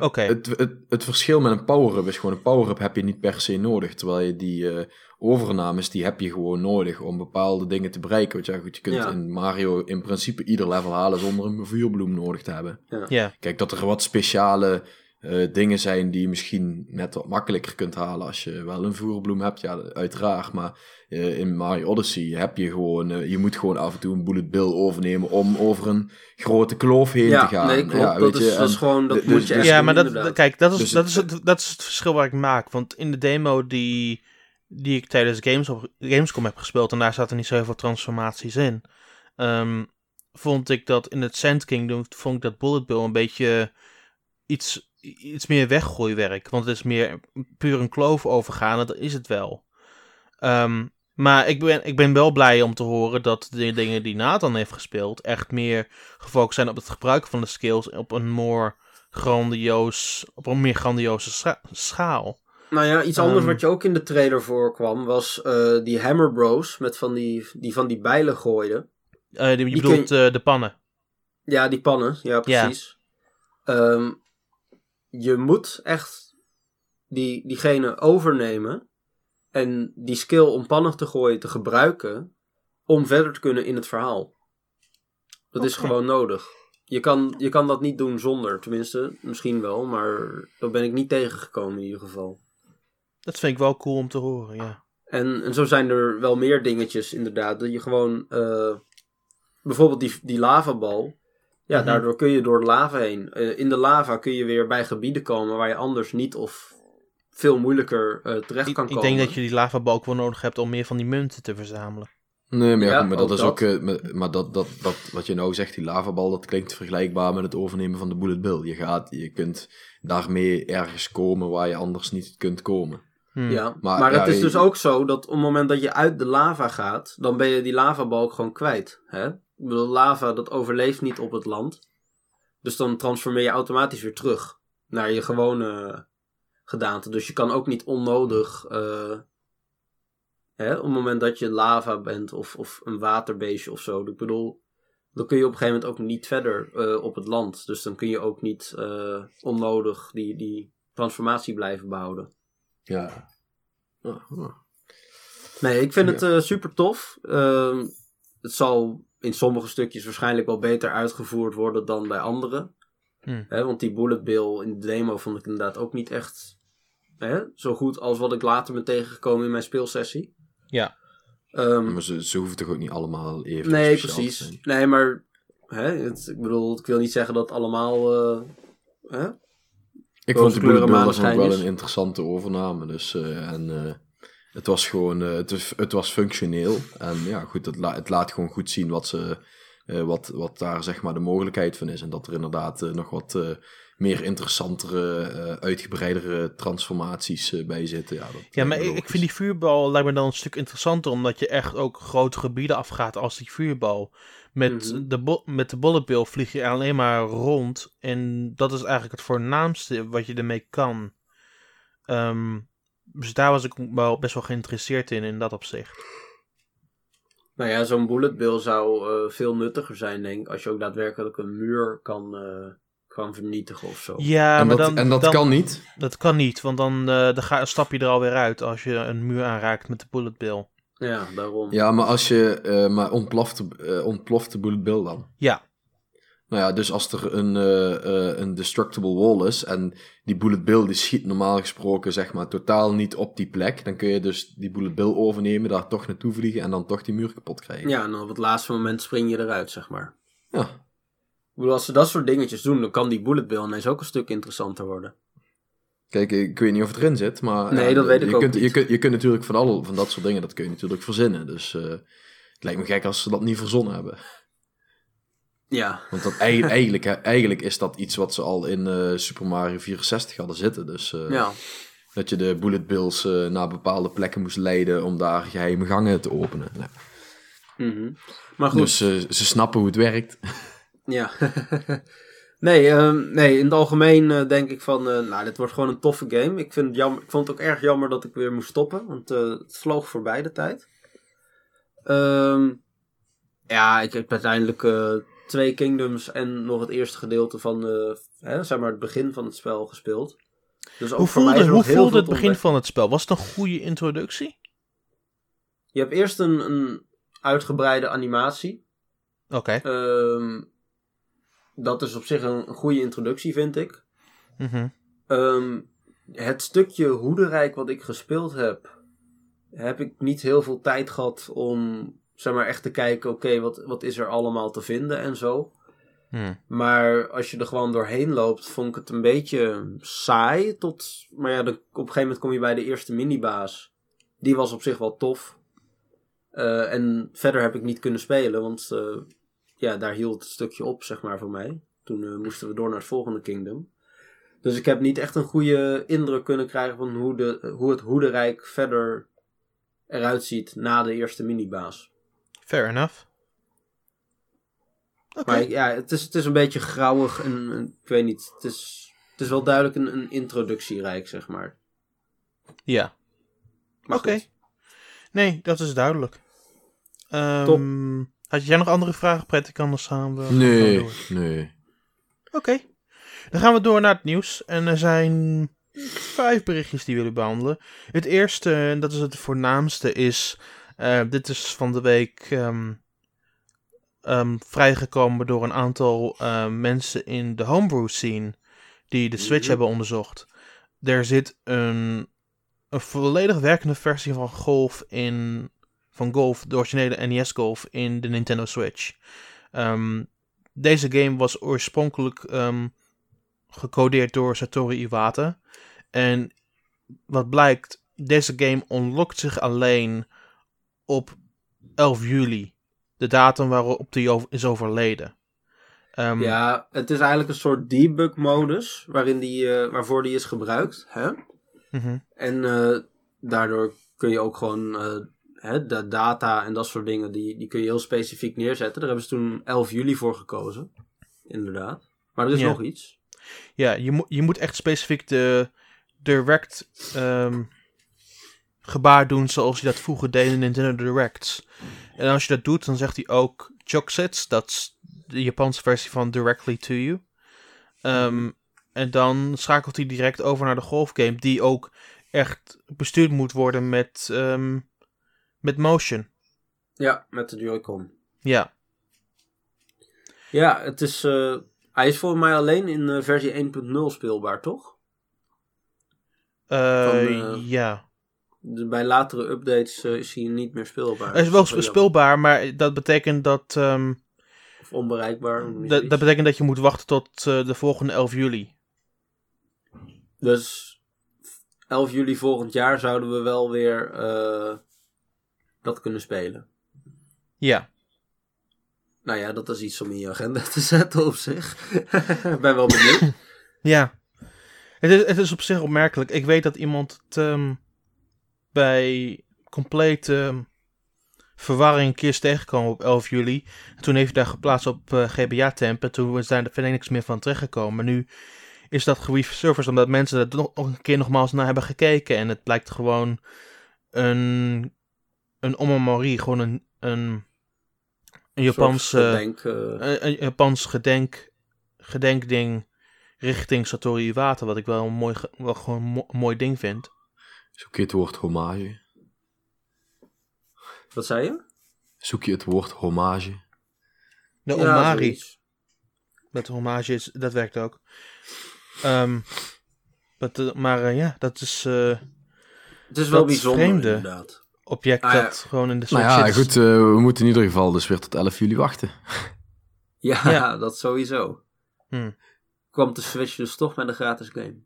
Oké. het, het, het verschil met een power-up is gewoon... een power-up heb je niet per se nodig. Terwijl je die eh, overnames, die heb je gewoon nodig... om bepaalde dingen te bereiken. Want ja, goed, je kunt Ja. in Mario in principe ieder level halen... zonder een vuurbloem nodig te hebben. Ja, Kijk, dat er wat speciale eh, dingen zijn die je misschien net wat makkelijker kunt halen als je wel een voerbloem hebt, ja, uiteraard. Maar eh, in Mario Odyssey heb je gewoon, eh, je moet gewoon af en toe een bullet bill overnemen om over een grote kloof heen ja, te gaan. nee, klopt. Ja, dat, weet je, is, dat is en- gewoon, dat dus- moet je dus- echt ja doen, maar dat, kijk, dat is, Dus dat, het- is het, dat is het verschil waar ik maak. Want in de demo die, die ik tijdens Games op, Gamescom heb gespeeld, en daar zaten niet zo heel veel transformaties in, ehm, vond ik dat in het Sand Kingdom, vond ik dat Bullet Bill een beetje iets, iets meer weggooiwerk. Want het is meer puur een kloof overgaan, dat is het wel. Ehm, maar ik ben, ik ben wel blij om te horen dat de dingen die Nathan heeft gespeeld echt meer gefocust zijn op het gebruik van de skills op een more grandioos, op een meer grandioze scha- schaal. Nou ja, iets anders Ehm. wat je ook in de trailer voorkwam, was eh, die Hammer Bros. Met van die, die van die bijlen gooiden. Eh, die, je Die bedoelt eh, de pannen. Ja, die pannen. Ja, precies. Ehm, je moet echt die, diegene overnemen. En die skill om pannen te gooien te gebruiken. Om verder te kunnen in het verhaal. Dat is gewoon nodig. Je kan, je kan dat niet doen zonder. Tenminste, misschien wel. Maar daar ben ik niet tegengekomen in ieder geval. Dat vind ik wel cool om te horen, ja. En, en zo zijn er wel meer dingetjes inderdaad. Dat je gewoon... eh, bijvoorbeeld die, die lavabal. Ja, Mhm. daardoor kun je door de lava heen. Eh, in de lava kun je weer bij gebieden komen waar je anders niet of veel moeilijker eh, terecht Ik, kan ik komen. denk dat je die lavabalk wel nodig hebt om meer van die munten te verzamelen. Nee, maar, ja, Ja, goed, maar dat is dat. ook. eh, met- maar dat, dat, dat, wat je nou zegt, die lavabal, dat klinkt vergelijkbaar met het overnemen van de bullet bill. Je gaat, je kunt daarmee ergens komen waar je anders niet kunt komen. Hmm. Ja, maar, Maar, ja, het is je- dus ook zo dat op het moment dat je uit de lava gaat, dan ben je die lavabalk gewoon kwijt. Hè? Ik bedoel, lava dat overleeft niet op het land. Dus dan transformeer je automatisch weer terug naar je gewone gedaante. Dus je kan ook niet onnodig, eh, hè, op het moment dat je lava bent of, of een waterbeestje of zo. Ik bedoel, dan kun je op een gegeven moment ook niet verder eh, op het land. Dus dan kun je ook niet eh, onnodig die, die transformatie blijven behouden. Ja. Ah. Nee, ik vind het eh, super tof. Ehm, het zal in sommige stukjes waarschijnlijk wel beter uitgevoerd worden dan bij andere. Hmm. Hè, want die bullet bill in de demo vond ik inderdaad ook niet echt hè, zo goed als wat ik later ben tegengekomen in mijn speelsessie. Ja. Ehm, Maar ze, ze hoeven toch ook niet allemaal even nee, precies. Nee, maar hè, het, ik bedoel, ik wil niet zeggen dat allemaal. eh, hè? Ik vond de Bullet Bill wel een interessante overname. Dus, eh, en eh, het was gewoon, eh, het, is, het was functioneel. En ja, goed, het, la- het laat gewoon goed zien wat, ze, eh, wat, wat daar zeg maar de mogelijkheid van is. En dat er inderdaad eh, nog wat eh, meer interessantere, eh, uitgebreidere transformaties bij zitten. Ja, dat, Ja, maar ik, vind die vuurbal lijkt me dan een stuk interessanter, omdat je echt ook grote gebieden afgaat als die vuurbal. Met, Mhm. de, met de bullet bill vlieg je alleen maar rond en dat is eigenlijk het voornaamste wat je ermee kan. Ehm, dus daar was ik wel best wel geïnteresseerd in, in dat opzicht. Nou ja, zo'n bullet bill zou eh, veel nuttiger zijn, denk ik. Als je ook daadwerkelijk een muur kan, eh, kan vernietigen of zo. Ja, en maar dat, dan, en dat dan- kan niet. dat kan niet, want dan, eh, dan ga, stap je er alweer uit als je een muur aanraakt met de bullet bill. Ja, daarom. Ja, maar als je, eh, maar ontploft, de- ontploft de Bullet Bill dan? Ja. Nou ja, dus als er een, eh, eh, een destructible wall is en die bullet bill die schiet normaal gesproken zeg maar totaal niet op die plek, dan kun je dus die bullet bill overnemen, daar toch naartoe vliegen en dan toch die muur kapot krijgen. Ja, en op het laatste moment spring je eruit, zeg maar. Ja. Ik bedoel, als ze dat soort dingetjes doen, dan kan die bullet bill ineens ook een stuk interessanter worden. Kijk, ik weet niet of het erin zit, maar... Nee, ja, dat weet ik je ook kunt, niet. Je kunt, je kunt natuurlijk van, alle, van dat soort dingen, dat kun je natuurlijk verzinnen. Dus eh, het lijkt me gek als ze dat niet verzonnen hebben. Ja, Want dat, ei- eigenlijk, eigenlijk is dat iets wat ze al in eh, Super Mario 64 hadden zitten. Dus eh, ja. dat je de bullet bills eh, naar bepaalde plekken moest leiden om daar geheime gangen te openen. Ja. Mhm. Maar goed, Dus ze snappen hoe het werkt. ja. nee, ehm, nee, in het algemeen denk ik van, nou, dit wordt gewoon een toffe game. Ik, vind het jammer, ik vond het ook erg jammer dat ik weer moest stoppen, want het vloog voorbij de tijd. Ehm, ja, ik heb uiteindelijk twee Kingdoms en nog het eerste gedeelte van, hè, zeg maar, het begin van het spel gespeeld. Dus ook Hoe voor voelde, hoe voelde het begin van het spel? Was het een goede introductie? Je hebt eerst een, een uitgebreide animatie. Oké. Ehm, dat is op zich een, een goede introductie, vind ik. Mhm. Ehm, het stukje hoederijk wat ik gespeeld heb, heb ik niet heel veel tijd gehad om zeg maar echt te kijken, oké, wat, wat is er allemaal te vinden en zo. Hm. Maar als je er gewoon doorheen loopt, vond ik het een beetje saai. Tot, maar ja, op een gegeven moment kom je bij de eerste minibaas. Die was op zich wel tof. Eh, en verder heb ik niet kunnen spelen, want eh, ja, daar hield het stukje op, zeg maar, voor mij. Toen eh, moesten we door naar het volgende kingdom. Dus ik heb niet echt een goede indruk kunnen krijgen van hoe, de, hoe het hoederijk verder eruit ziet na de eerste minibaas. Fair enough. Oké. Maar ja, het is, het is een beetje grauwig en, en ik weet niet. Het is, het is wel duidelijk een, een introductierijk, zeg maar. Ja. Oké. Nee, dat is duidelijk. Ehm, Had jij nog andere vragen, Prettig? Anders gaan we... gaan we Nee, nee. Oké. Dan gaan we door naar het nieuws. En er zijn vijf berichtjes die we willen behandelen. Het eerste, en dat is het voornaamste, is... eh, dit is van de week ehm, ehm, vrijgekomen door een aantal eh, mensen in de homebrew scene... die de Switch hebben onderzocht. Er zit een, een volledig werkende versie van Golf in... Van Golf, de originele NES Golf, in de Nintendo Switch. Ehm, deze game was oorspronkelijk gecodeerd door Satoru Iwata. En wat blijkt, deze game unlockt zich alleen op 11 juli. De datum waarop die over- is overleden. Ehm, Ja, het is eigenlijk een soort debug-modus waarin die, eh, waarvoor die is gebruikt. Hè? mhm. En eh, daardoor kun je ook gewoon eh, hè, de data en dat soort dingen, die, die kun je heel specifiek neerzetten. Daar hebben ze toen 11 juli voor gekozen. Inderdaad. Maar er is Ja. nog iets. Ja, je, moet je moet echt specifiek de direct gebaar doen zoals je dat vroeger deed in Nintendo Directs. En als je dat doet, dan zegt hij ook Chocsets. Dat is de Japanse versie van Directly to You. Ehm, en dan schakelt hij direct over naar de golfgame, die ook echt bestuurd moet worden met, ehm, met motion. Ja, met de Joy-Con. Ja, Ja, het is, eh, hij is voor mij alleen in eh, versie 1.0 speelbaar, toch? Van, eh, ja. De- bij latere updates eh, is hij niet meer speelbaar. Hij is wel Dat speelbaar, maar dat betekent dat, ehm, Of onbereikbaar. dat betekent dat je moet wachten tot eh, de volgende 11 juli. Dus 11 juli volgend jaar zouden we wel weer eh, dat kunnen spelen. Ja. Nou ja, dat is iets om in je agenda te zetten op zich. Ik ben wel benieuwd. Ja. Het is, het is op zich opmerkelijk. Ik weet dat iemand het ehm, bij complete ehm, verwarring een keer is tegengekomen op 11 juli. En toen heeft hij daar geplaatst op eh, GBA-temp. En toen is daar verder niks meer van terechtgekomen. Maar nu is dat gereserved omdat mensen er nog een keer nogmaals naar hebben gekeken. En het blijkt gewoon een, een omomorie. Gewoon een, een, een Denk, eh, een, een Japans gedenk, gedenkding richting Satoru Iwata, wat ik wel een mooi, wel gewoon een mooi ding vind. Zoek je het woord hommage? wat zei je? Zoek je het woord hommage? De Ja, Omari, zoiets. dat hommage is, dat werkt ook. Ehm, eh, maar eh, ja, dat is eh Het is wel Dat bijzonder vreemde. inderdaad. object Ah, ja. dat gewoon in de Nou Switch ja, zit. goed, we moeten in ieder geval dus weer tot 11 juli wachten. Ja, Ja. dat sowieso. Hmm. Kwam de Switch dus toch met een gratis game.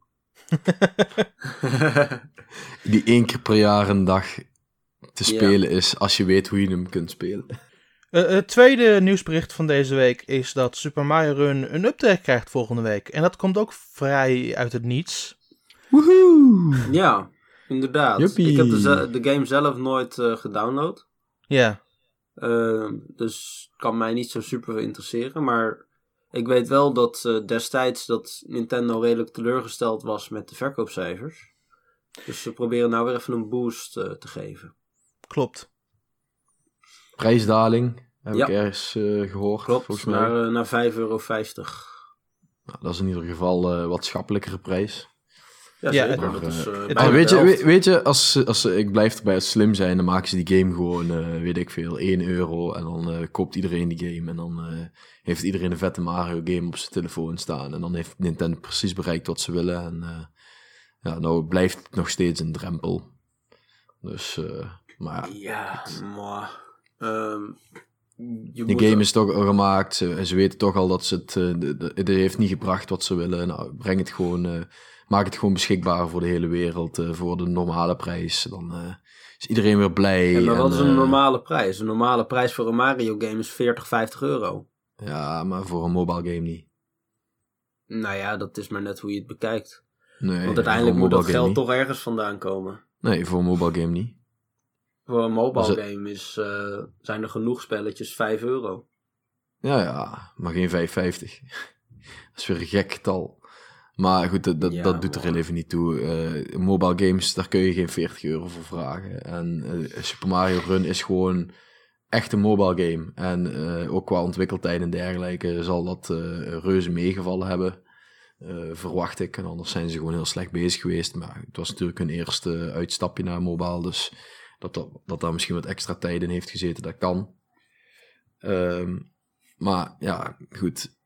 Die één keer per jaar een dag te spelen is, als je weet hoe je hem kunt spelen. Eh, het tweede nieuwsbericht van deze week is dat Super Mario Run een update krijgt volgende week. En dat komt ook vrij uit het niets. Woehoe! ja, inderdaad. Ik heb de, de game zelf nooit eh, gedownload. Ja, Uh, dus kan mij niet zo super interesseren. Maar ik weet wel dat eh, destijds dat Nintendo redelijk teleurgesteld was met de verkoopcijfers. Dus ze proberen nou weer even een boost eh, te geven. klopt. Prijsdaling, heb Ja. ik ergens eh, gehoord. Klopt, volgens mij. naar, eh, naar 5,50 euro. Nou, dat is in ieder geval eh wat schappelijkere prijs. Ja, Ja, zeker. het- dat is, eh, het- de weet je, weet, weet je als, ze- als, ik blijf erbij als ze slim zijn, dan maken ze die game gewoon, eh, weet ik veel, 1 euro. En dan eh, koopt iedereen die game. En dan eh, heeft iedereen een vette Mario game op zijn telefoon staan. En dan heeft Nintendo precies bereikt wat ze willen. En eh, ja, nou blijft het nog steeds een drempel. Dus, eh, maar ja, Ja, maar... ehm, je de game is toch al gemaakt. Ze, ze weten toch al dat ze het, eh, het heeft niet gebracht wat ze willen. Nou, breng het gewoon, eh, maak het gewoon beschikbaar voor de hele wereld. eh, voor de normale prijs. Dan eh, is iedereen weer blij. Ja, maar wat en, is een eh, normale prijs? Een normale prijs voor een Mario game is 40, 50 euro. Ja, maar voor een mobile game niet. Nou ja, dat is maar net hoe je het bekijkt. Nee, Want uiteindelijk moet dat geld toch ergens vandaan komen. Nee, voor een mobile game niet. Voor een mobile het- game is, zijn er genoeg spelletjes 5 euro. Ja, ja, maar geen 5,50. dat is weer een gek getal. Maar goed, dat, dat, Ja, dat doet er heel even niet toe. Eh, mobile games, daar kun je geen 40 euro voor vragen. En eh, Super Mario Run is gewoon echt een mobile game. En eh, ook qua ontwikkeltijd en dergelijke zal dat reuze meegevallen hebben. verwacht ik. En anders zijn ze gewoon heel slecht bezig geweest. Maar het was natuurlijk hun eerste uitstapje naar mobile. Dus dat, dat, dat daar misschien wat extra tijd in heeft gezeten, dat kan. Ehm, maar ja, goed.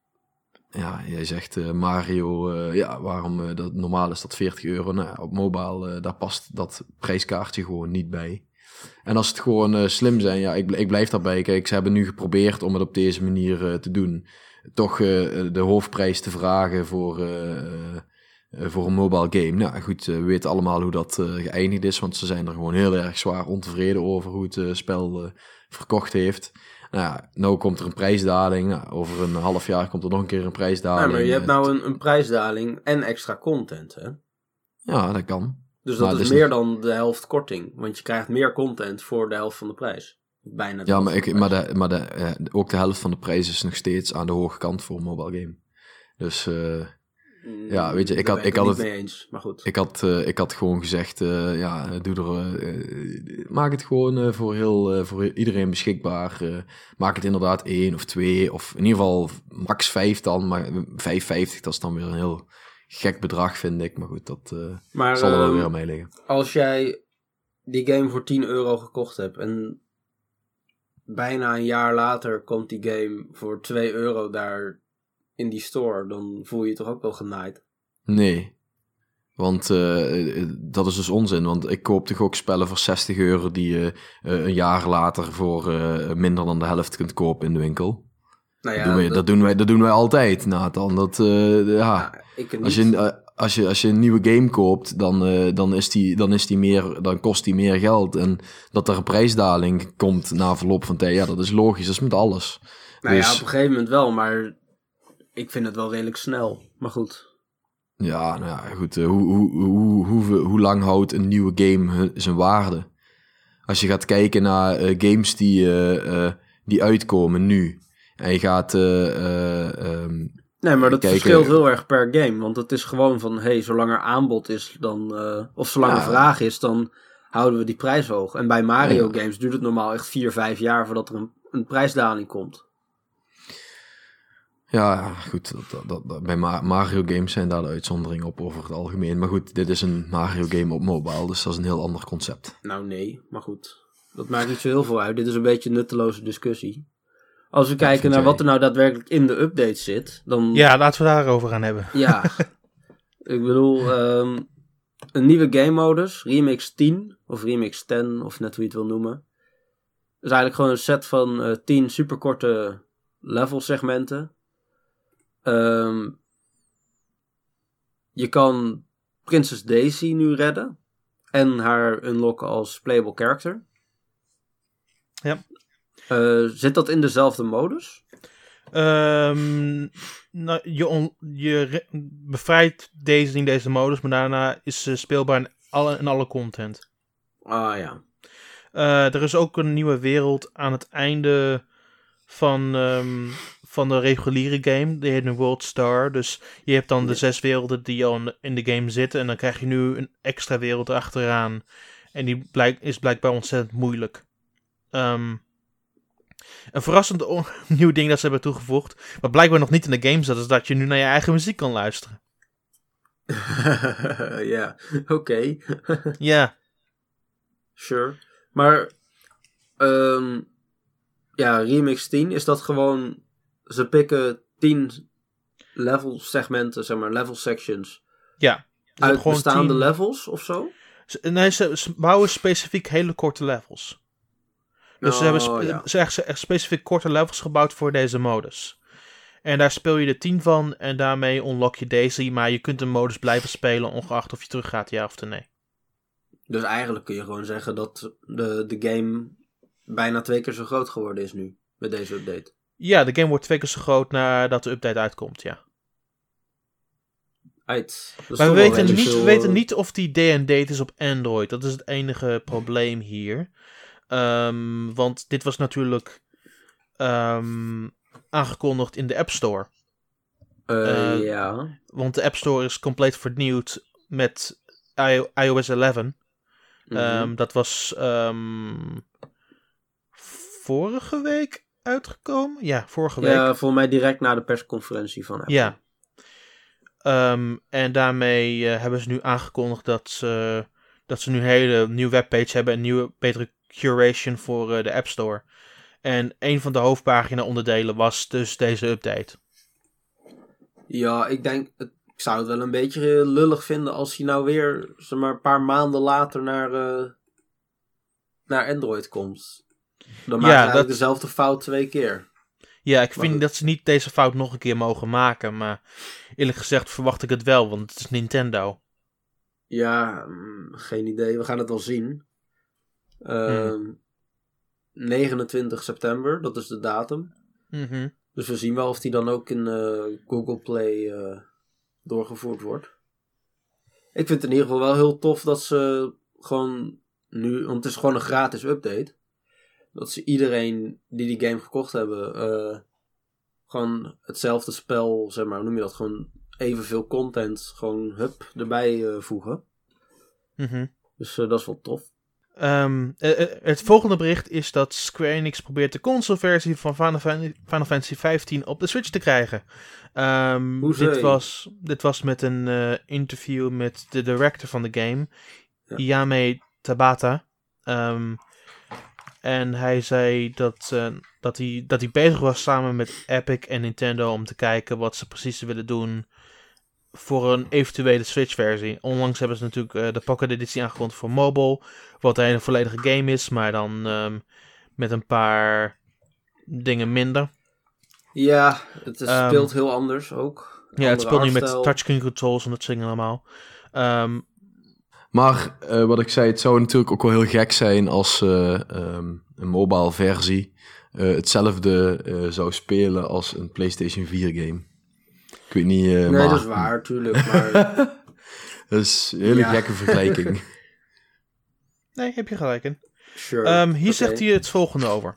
Ja, jij zegt eh, Mario, eh, ja, waarom eh, dat, normaal is dat 40 euro. Nou, op mobile, daar past dat prijskaartje gewoon niet bij. En als het gewoon slim zijn, ja, ik, ik blijf daarbij. Kijk, ze hebben nu geprobeerd om het op deze manier te doen. Toch de hoofdprijs te vragen voor, voor een mobile game. Nou goed, we weten allemaal hoe dat geëindigd is. Want ze zijn er gewoon heel erg zwaar ontevreden over hoe het spel verkocht heeft. Nou ja, nou komt er een prijsdaling. Nou, over een half jaar komt er nog een keer een Ja, prijsdaling. maar je hebt Eh, nou een, een prijsdaling en extra content, hè? Ja, dat kan. Dus dat is is meer dan de helft korting. Want je krijgt meer content voor de helft van de prijs. Bijna Ja, maar, ik, maar, de, maar de, eh, ook de helft van de prijs is nog steeds aan de hoge kant voor een mobile game. Dus uh, ja, weet je, ik had, ik had het. mee eens, maar goed. Ik had, uh, ik had gewoon gezegd: uh, ja, doe er, maak het gewoon voor, heel, voor iedereen beschikbaar. maak het inderdaad één of twee, of in ieder geval max vijf dan. Maar 5,50 dat is dan weer een heel gek bedrag, vind ik. Maar goed, dat maar, zal er wel um, weer mee liggen. Als jij die game voor 10 euro gekocht hebt en bijna een jaar later komt die game voor 2 euro daar in die store, dan voel je je toch ook wel genaaid? Nee. Want uh, dat is dus onzin. Want ik koop toch ook spellen voor 60 euro die je uh, een jaar later voor uh, minder dan de helft kunt kopen in de winkel. Nou ja, dat, doen wij, dat... dat, doen wij, dat doen wij altijd, Nathan. Dat, ja, ja als je als je, als je een nieuwe game koopt, dan, dan, is die, dan, is die meer, dan kost die meer geld. En dat er een prijsdaling komt na verloop van tijd, ja, dat is logisch. Dat is met alles. Nou dus... ja, op een gegeven moment wel, maar ik vind het wel redelijk snel. Maar goed. Ja, nou ja, goed. Uh, hoe, hoe, hoe, hoe, hoe lang houdt een nieuwe game zijn waarde? Als je gaat kijken naar uh, games die, die uitkomen nu. En je gaat um, Nee, maar dat verschilt heel erg per game. Want het is gewoon van, hey, zolang er aanbod is, dan, uh, of zolang er vraag is, dan houden we die prijs hoog. En bij Mario games duurt het normaal echt 4, 5 jaar voordat er een, een prijsdaling komt. Ja, goed. Dat, dat, dat, bij Mario games zijn daar de uitzonderingen op over het algemeen. Maar goed, dit is een Mario game op mobile, dus dat is een heel ander concept. Nou nee, maar goed. Dat maakt niet zo heel veel uit. Dit is een beetje een nutteloze discussie. Als we kijken naar wat er nou daadwerkelijk in de update zit, dan... Ja, laten we daarover gaan hebben. Ja. ik bedoel, ehm, een nieuwe game modus, Remix 10, of Remix 10, of net hoe je het wil noemen. is eigenlijk gewoon een set van uh, 10 superkorte level segmenten. Ehm, je kan Princess Daisy nu redden. En haar unlocken als playable character. Ja. Uh, zit dat in dezelfde modus? Um, nou, je, je bevrijdt deze in deze modus, maar daarna is ze speelbaar in alle, in alle content. Ah ja. Uh, er is ook een nieuwe wereld aan het einde van, um, van de reguliere game. Die heet een World Star. Dus je hebt dan de zes werelden die al in de game zitten. En dan krijg je nu een extra wereld achteraan. En die blijk, is blijkbaar ontzettend moeilijk. Um, een verrassend nieuw ding dat ze hebben toegevoegd, wat blijkbaar nog niet in de game zat, is dat je nu naar je eigen muziek kan luisteren. ja, oké. ja. Sure. Maar, um, ja, Remix 10, is dat gewoon, ze pikken 10 level segmenten, zeg maar, level sections. Ja. Uit bestaande levels of zo? Nee, ze bouwen specifiek hele korte levels. Dus ze hebben oh, ja. ze echt, echt specifiek korte levels gebouwd voor deze modus. En daar speel je de 10 van en daarmee unlock je Daisy. Maar je kunt de modus blijven spelen ongeacht of je teruggaat, ja of nee. Dus eigenlijk kun je gewoon zeggen dat de, de game bijna twee keer zo groot geworden is nu. Met deze update. Ja, de game wordt twee keer zo groot nadat de update uitkomt, ja. Uit. Maar we weten, niet, we weten niet of die D&D is op Android. Dat is het enige probleem hier. Um, want dit was natuurlijk um, aangekondigd in de App Store. Uh, ja. Want de App Store is compleet vernieuwd met iOS 11. Mm -hmm. dat was vorige week uitgekomen. Ja, vorige week. Ja, voor mij direct na de persconferentie van Apple. Ja. en daarmee uh, hebben ze nu aangekondigd dat ze, dat ze nu een hele nieuwe webpage hebben. Een nieuwe, betere curation voor uh, de App Store. En een van de hoofdpagina onderdelen was dus deze update. Ja, ik denk, ik zou het wel een beetje lullig vinden als hij nou weer, zeg maar, een paar maanden later naar, uh, naar Android komt. Dan maak je eigenlijk dezelfde fout twee keer. Ja, ik vind dat ze niet deze fout nog een keer mogen maken, maar eerlijk gezegd verwacht ik het wel, want het is Nintendo. Ja, mm, geen idee. We gaan het wel zien. 29 ehm, september, dat is de datum. Mhm. Dus we zien wel of die dan ook in uh, Google Play uh, doorgevoerd wordt. Ik vind het in ieder geval wel heel tof dat ze gewoon nu, want het is gewoon een gratis update. Dat ze iedereen die die game gekocht hebben, uh, gewoon hetzelfde spel, zeg maar, hoe noem je dat? Gewoon evenveel content, gewoon hup, erbij eh, voegen. Mhm. Dus eh, dat is wel tof. Ehm, eh, eh, het volgende bericht is dat Square Enix probeert de consoleversie van Final, Fan- Final Fantasy 15 op de Switch te krijgen. Hoezee. dit, was, dit was met een eh, interview met de director van de game, Ja. Yame Tabata. Ehm, en hij zei dat, eh, dat, hij, dat hij bezig was samen met Epic en Nintendo om te kijken wat ze precies willen doen voor een eventuele Switch-versie. Onlangs hebben ze natuurlijk eh, de Pocket Editie aangekondigd voor mobile, wat een volledige game is, maar dan ehm, met een paar dingen minder. Ja, het is- Ehm, speelt heel anders ook. Ja, het speelt nu met touchscreen controls en dat soort dingen allemaal. Ehm, Maar eh, wat ik zei, het zou natuurlijk ook wel heel gek zijn als eh, ehm, een mobile versie eh, hetzelfde eh, zou spelen als een PlayStation 4 game. Ik weet niet, eh, Nee, maar dat is waar, tuurlijk. Maar dat is een hele Ja. gekke vergelijking. nee, heb je gelijk in. sure. Ehm, hier zegt hij het volgende over.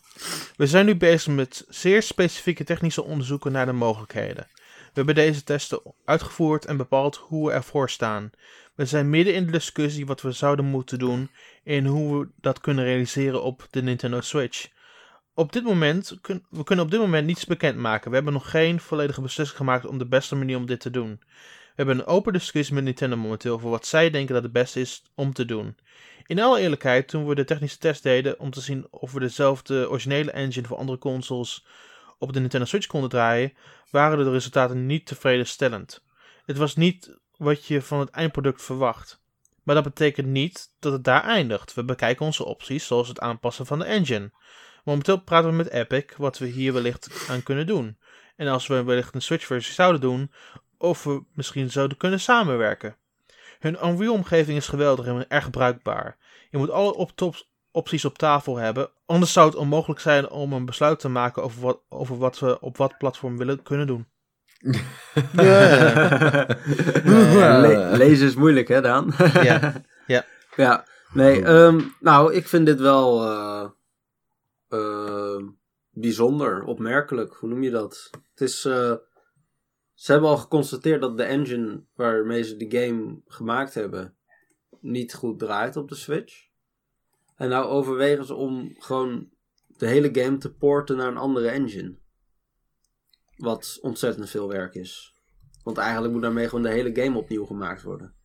We zijn nu bezig met zeer specifieke technische onderzoeken naar de mogelijkheden. We hebben deze testen uitgevoerd en bepaald hoe we ervoor staan. We zijn midden in de discussie wat we zouden moeten doen en hoe we dat kunnen realiseren op de Nintendo Switch. Op dit moment, we kunnen op dit moment niets bekendmaken. We hebben nog geen volledige beslissing gemaakt om de beste manier om dit te doen. We hebben een open discussie met Nintendo momenteel over wat zij denken dat het beste is om te doen. In alle eerlijkheid, toen we de technische test deden om te zien of we dezelfde originele engine voor andere consoles op de Nintendo Switch konden draaien, waren de resultaten niet tevredenstellend. Het was niet wat je van het eindproduct verwacht. Maar dat betekent niet dat het daar eindigt. We bekijken onze opties, zoals het aanpassen van de engine. Momenteel praten we met Epic wat we hier wellicht aan kunnen doen. En als we wellicht een Switch-versie zouden doen, of we misschien zouden kunnen samenwerken. Hun Unreal-omgeving is geweldig en erg bruikbaar. Je moet alle opties op tafel hebben, anders zou het onmogelijk zijn om een besluit te maken over wat, over wat we op wat platform willen kunnen doen. Le- lezen is moeilijk, hè, Daan? Ja, ja. Ja, nee, ehm, nou, ik vind dit wel eh, ehm, bijzonder, opmerkelijk. Hoe noem je dat? Het is, eh, ze hebben al geconstateerd dat de engine waarmee ze de game gemaakt hebben niet goed draait op de Switch. En nou overwegen ze om gewoon de hele game te porten naar een andere engine. Wat ontzettend veel werk is. Want eigenlijk moet daarmee gewoon de hele game opnieuw gemaakt worden.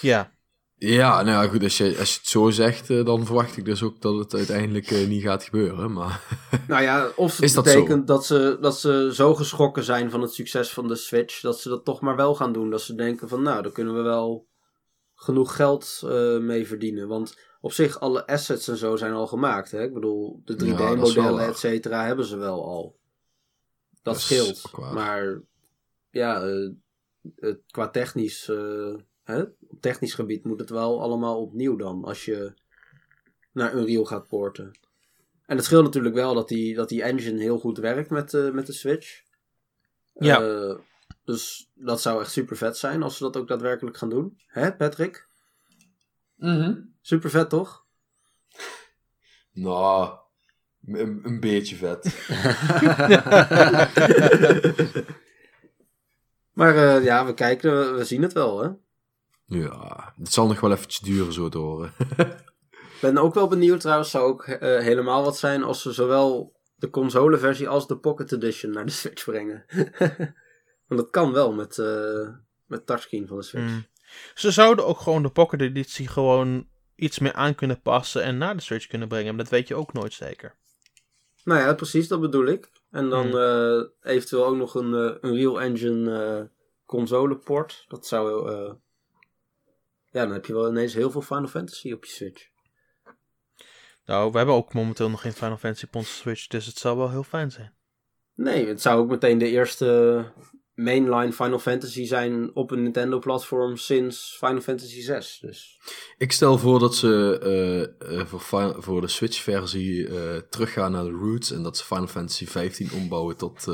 Ja, Ja, nou ja, goed, als je, als je het zo zegt, eh, dan verwacht ik dus ook dat het uiteindelijk eh, niet gaat gebeuren. Maar Nou ja, of het Is dat betekent dat ze, dat ze zo geschrokken zijn van het succes van de Switch, dat ze dat toch maar wel gaan doen. Dat ze denken van, nou, daar kunnen we wel genoeg geld eh, mee verdienen. Want op zich, alle assets en zo zijn al gemaakt. Hè? Ik bedoel, de Ja, dat is wel 3D-modellen, waar. et cetera, hebben ze wel al. Dat, scheelt. Maar ja, eh, het, qua technisch, eh, hè? op technisch gebied moet het wel allemaal opnieuw dan. Als je naar Unreal gaat porten. En het scheelt natuurlijk wel dat die, dat die engine heel goed werkt met, eh, met de Switch. Ja. Dus dat zou echt super vet zijn als ze dat ook daadwerkelijk gaan doen. Hè, Patrick? Super vet, toch? nou, een, een beetje vet. maar eh, ja, we kijken, we, zien het wel, hè? ja, het zal nog wel eventjes duren zo te horen. Ik ben ook wel benieuwd trouwens, zou ook eh, helemaal wat zijn als ze zowel de consoleversie als de Pocket Edition naar de Switch brengen. Want dat kan wel met, eh met touchscreen van de Switch. Mm. Ze zouden ook gewoon de Pocket Editie gewoon iets meer aan kunnen passen en naar de Switch kunnen brengen. Maar dat weet je ook nooit zeker. Nou ja, precies, dat bedoel ik. En dan Hmm. eh, eventueel ook nog een eh, Unreal Engine eh console port. Dat zou... ja, dan heb je wel ineens heel veel Final Fantasy op je Switch. Nou, we hebben ook momenteel nog geen Final Fantasy op onze Switch, dus het zou wel heel fijn zijn. Nee, het zou ook meteen de eerste mainline Final Fantasy zijn op een Nintendo-platform sinds Final Fantasy 6. Dus Ik stel voor dat ze eh, eh, voor, voor de Switch-versie eh, teruggaan naar de roots en dat ze Final Fantasy 15 ombouwen tot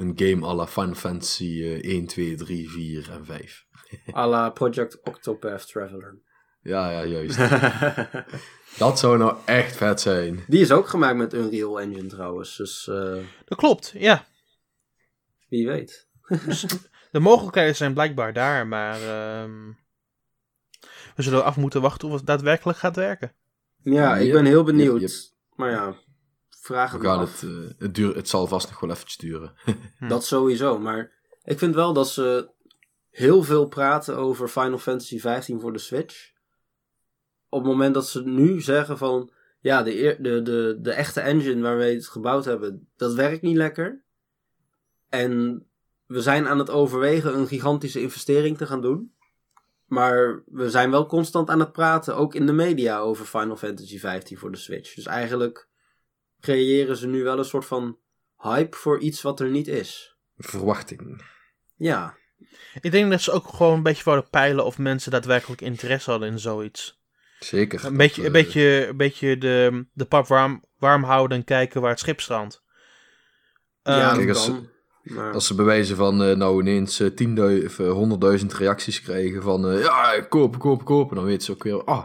een game à la Final Fantasy eh, 1, 2, 3, 4 en 5. à la Project Octopath Traveler. Ja, ja, juist. Dat zou nou echt vet zijn. Die is ook gemaakt met Unreal Engine trouwens, dus uh, Dat klopt, ja. wie weet. De mogelijkheden zijn blijkbaar daar, maar ehm, we zullen af moeten wachten of het daadwerkelijk gaat werken. Ja, ik ben heel benieuwd. yep, yep. Maar ja, vraag We het het, eh, het, duur, het zal vast nog wel eventjes duren. Hm. Dat sowieso, maar ik vind wel dat ze heel veel praten over Final Fantasy 15 voor de Switch. Op het moment dat ze nu zeggen van, ja, de, de, de, de echte engine waarmee we het gebouwd hebben, dat werkt niet lekker. En we zijn aan het overwegen een gigantische investering te gaan doen. Maar we zijn wel constant aan het praten, ook in de media, over Final Fantasy 15 voor de Switch. Dus eigenlijk creëren ze nu wel een soort van hype voor iets wat er niet is. Verwachting. Ja, Ik denk dat ze ook gewoon een beetje wouden peilen of mensen daadwerkelijk interesse hadden in zoiets. Zeker. Een beetje, Dat, een eh, beetje, een beetje de, de pap warm, warm houden en kijken waar het schip strandt. ja Ehm, kijk, als Maar, Als ze bewijzen van eh, nou ineens eh, 10.000 of eh, 100.000 reacties krijgen van eh, ja, kopen, kopen, kopen. Dan weten ze ook weer, ah,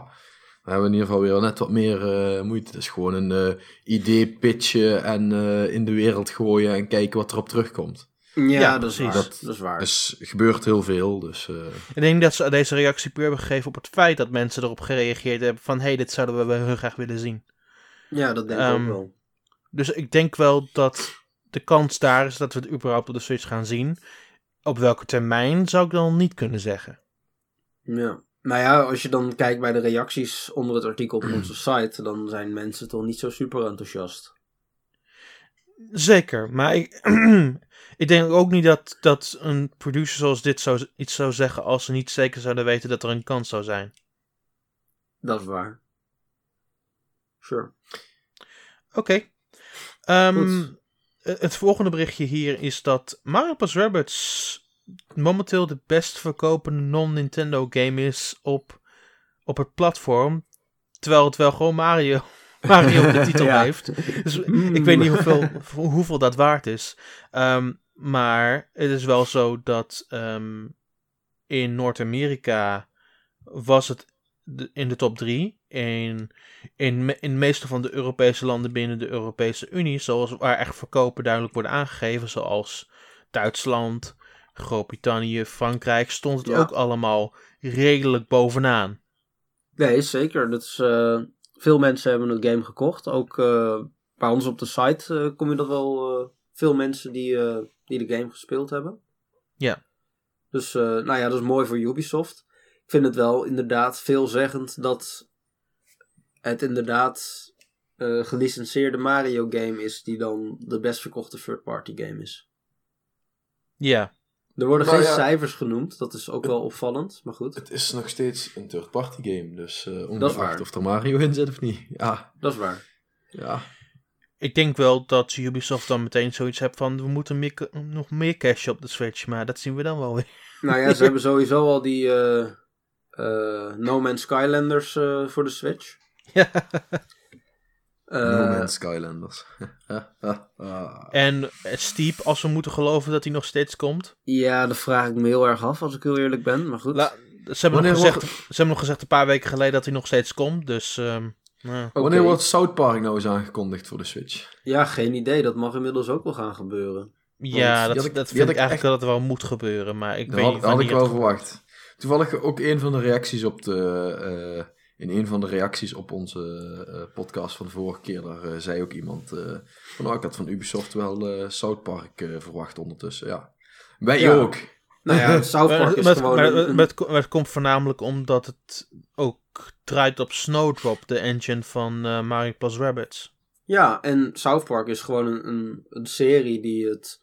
we hebben in ieder geval weer net wat meer eh, moeite. Het is gewoon een eh, idee pitchen en eh, in de wereld gooien en kijken wat erop terugkomt. ja, ja, dat is precies. waar. Dat- Dat, is waar. Dus er gebeurt heel veel. Dus eh, Ik denk dat ze deze reactie puur hebben gegeven op het feit dat mensen erop gereageerd hebben van hé, hey, dit zouden we wel heel graag willen zien. ja, dat denk ik ehm, ook wel. Dus ik denk wel dat de kans daar is dat we het überhaupt op de Switch gaan zien. Op welke termijn zou ik dan niet kunnen zeggen. Ja. Nou ja, als je dan kijkt bij de reacties onder het artikel op onze site, dan zijn mensen toch niet zo super enthousiast. Zeker, maar ik, ik denk ook niet dat, dat een producer zoals dit zou, iets zou zeggen als ze niet zeker zouden weten dat er een kans zou zijn. Dat is waar. Sure. Oké. Ehm, Goed. Het het volgende berichtje hier is dat Mario Plus Rabbids momenteel de best verkopende non-Nintendo game is op, op het platform. Terwijl het wel gewoon Mario, Mario de titel Ja. heeft. Dus ik weet niet hoeveel, hoeveel dat waard is. Ehm, maar het is wel zo dat ehm, in Noord-Amerika was het in de top 3. In, in, in de meeste van de Europese landen binnen de Europese Unie, zoals waar echt verkopen duidelijk worden aangegeven, zoals Duitsland, Groot-Brittannië, Frankrijk, stond het Ja. ook allemaal redelijk bovenaan. Nee, zeker. Dat is, eh, veel mensen hebben het game gekocht. Ook eh, bij ons op de site eh, kom je dat wel veel mensen die, die de game gespeeld hebben. Ja. Dus nou ja, dat is mooi voor Ubisoft. Ik vind het wel inderdaad veelzeggend dat het inderdaad eh gelicenseerde Mario game is die dan de best verkochte third party game is. Ja, Er worden Nou geen ja. cijfers genoemd, dat is ook wel opvallend, maar goed, het is nog steeds een third-party game. Dus eh waar. ongeacht of er Mario in zit of niet. Ja, dat is waar. ja. ik denk wel dat Ubisoft dan meteen zoiets heeft van we moeten meer, nog meer cash op de Switch, maar dat zien we dan wel weer. Nou ja, ze hebben sowieso al die eh, eh, No Man's Skylanders eh, voor de Switch. Ja. Eh, no Man's Skylanders. En Steep, als we moeten geloven dat hij nog steeds komt. ja, dat vraag ik me heel erg af, als ik heel eerlijk ben. Maar goed. La- ze, hebben nog gezegd, ze hebben nog gezegd een paar weken geleden dat hij nog steeds komt. Dus ehm, nou, Oké. Wanneer wordt South Park nou eens aangekondigd voor de Switch? Ja, geen idee. Dat mag inmiddels ook wel gaan gebeuren. ja, dat, ik- dat vind ik eigenlijk echt- dat het wel moet gebeuren. Maar ik Dat weet had, niet had ik wel verwacht. Toevallig ook een van de reacties op de. eh, in een van de reacties op onze eh, podcast van de vorige keer, daar eh, zei ook iemand eh, van nou, ik had van Ubisoft wel eh South Park eh, verwacht ondertussen. Ja. Wij Ja. ook. Nou ja, South Park is gewoon... maar- een- maar het, ko- maar het komt voornamelijk omdat het ook draait op Snowdrop, de engine van eh, Mario Plus Rabbids. Ja, en South Park is gewoon een, een, een serie die het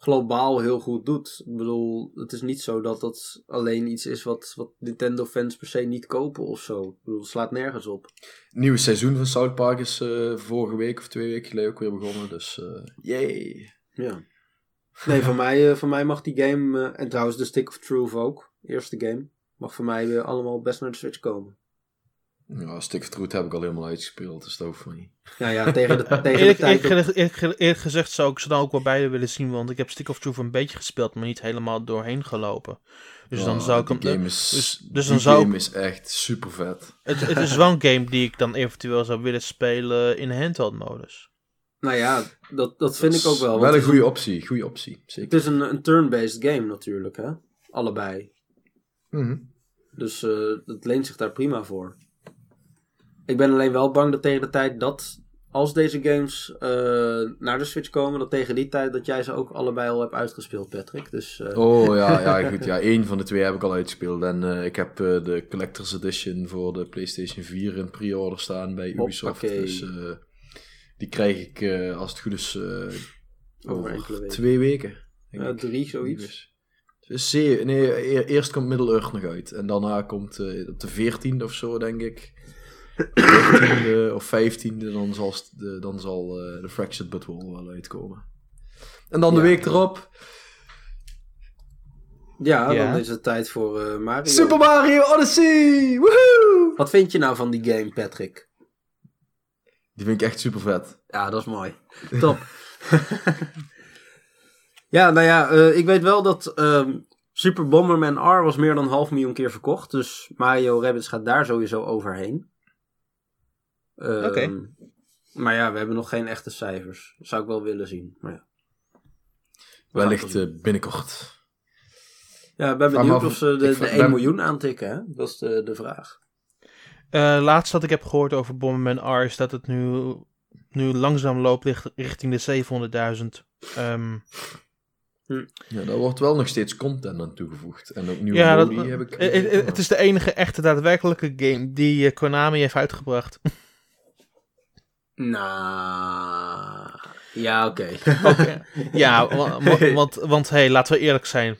globaal heel goed doet. Ik bedoel, het is niet zo dat dat alleen iets is wat, wat Nintendo-fans per se niet kopen of zo. Ik bedoel, het slaat nergens op. Nieuwe seizoen van South Park is eh, vorige week of twee weken geleden ook weer begonnen. Dus eh yay. Ja. Nee, voor mij, eh, voor mij mag die game, en trouwens de Stick of Truth ook, eerste game, mag voor mij weer allemaal best naar de Switch komen. Ja, Stick of Truth heb ik al helemaal uitgespeeld, dus dat hoeft van niet. Ja, ja, tegen de, tegen de Eerlijk, tijd... eerlijk, gezegd- eerlijk, ge- eerlijk gezegd zou ik ze dan ook wel beide willen zien, want ik heb Stick of Truth een beetje gespeeld, maar niet helemaal doorheen gelopen. Dus dan zou ik hem... game is, dus- dus dan zou ik- game is echt super vet. Het, het is wel een game die ik dan eventueel zou willen spelen in handheld modus. Nou ja, dat, dat vind ik ook wel. Wel het een goede optie, goede optie, Het zeker. is een, een turn-based game natuurlijk, hè? Allebei. Mhm. Dus eh dat leent zich daar prima voor. Ik ben alleen wel bang dat tegen de tijd dat, als deze games eh, naar de Switch komen, dat tegen die tijd dat jij ze ook allebei al hebt uitgespeeld, Patrick. Dus eh, Oh ja, ja, goed. Ja, één van de twee heb ik al uitgespeeld. En eh, ik heb de Collector's Edition voor de PlayStation 4 in pre-order staan bij Ubisoft. Hoppakee. Dus die krijg ik, als het goed is, over weken. twee weken. denk ja, ik. drie, zoiets. Dus zeer, nee, e- eerst komt Middle-earth nog uit. En daarna komt op de 14e of zo, denk ik. 14e of 15e, dan zal, de, dan zal eh, de Fractured But Whole wel uitkomen. En dan de Ja. week erop, Ja, Ja. dan is het tijd voor eh, Mario. Super Mario Odyssey! Woehoe! Wat vind je nou van die game, Patrick? Die vind ik echt super vet. Ja, dat is mooi. Top. ja, nou ja, eh, ik weet wel dat ehm, Super Bomberman R was meer dan een half miljoen keer verkocht. Dus Mario Rabbids gaat daar sowieso overheen. Ehm, Oké. Maar ja, we hebben nog geen echte cijfers. Dat zou ik wel willen zien. Maar ja. We Wellicht het eh, binnenkort. Ja, ik ben benieuwd of ze de, de vraag- 1 ben- miljoen aantikken. Hè? Dat is de, de vraag. Eh, laatst wat ik heb gehoord over Bomberman R is dat het nu, nu langzaam loopt richt- richting de 700.000. Ehm, Ja, daar wordt wel nog steeds content aan toegevoegd. En ook nieuwe ja, dat, modi heb ik. eh, eh, eh, het is de enige echte daadwerkelijke game die eh, Konami heeft uitgebracht. Nou, ja, oké. Ja, wa- wa- want, want hey, laten we eerlijk zijn.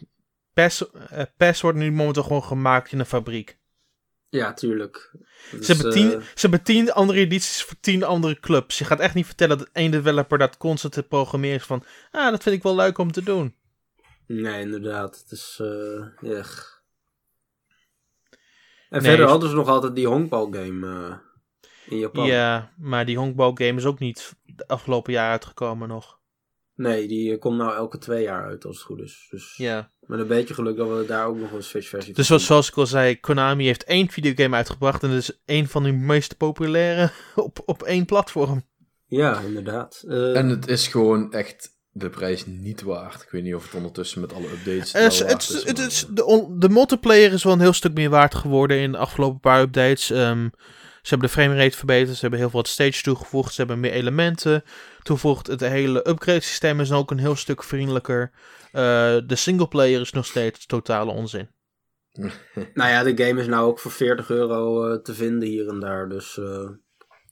PES, eh, PES wordt nu momenteel gewoon gemaakt in een fabriek. ja, tuurlijk. Dus, Ze hebben, tien, eh, ze hebben tien andere edities voor tien andere clubs. Je gaat echt niet vertellen dat één developer dat constant te programmeren is van... Ah, dat vind ik wel leuk om te doen. Nee, inderdaad. Het is. eh echt. En Nee, verder is- hadden ze nog altijd die honkbalgame in Japan. Ja, maar die honkbalgame is ook niet de afgelopen jaar uitgekomen nog. Nee, die komt nou elke twee jaar uit als het goed is. Dus Ja. met een beetje geluk dat we daar ook nog een Switch-versie Dus van zoals, zoals ik al zei, Konami heeft één videogame uitgebracht. En dat is één van de meest populaire op, op één platform. Ja, inderdaad. Eh, En het is gewoon echt de prijs niet waard. Ik weet niet of het ondertussen met alle updates. Eh, wel het, waard is, het, is- de, on- de multiplayer is wel een heel stuk meer waard geworden in de afgelopen paar updates. Ehm, ze hebben de framerate verbeterd, ze hebben heel veel stage toegevoegd, ze hebben meer elementen toegevoegd. Het hele upgrade systeem is ook een heel stuk vriendelijker. Eh, de singleplayer is nog steeds totale onzin. Nou ja, de game is nou ook voor 40 euro eh, te vinden hier en daar. Dus. eh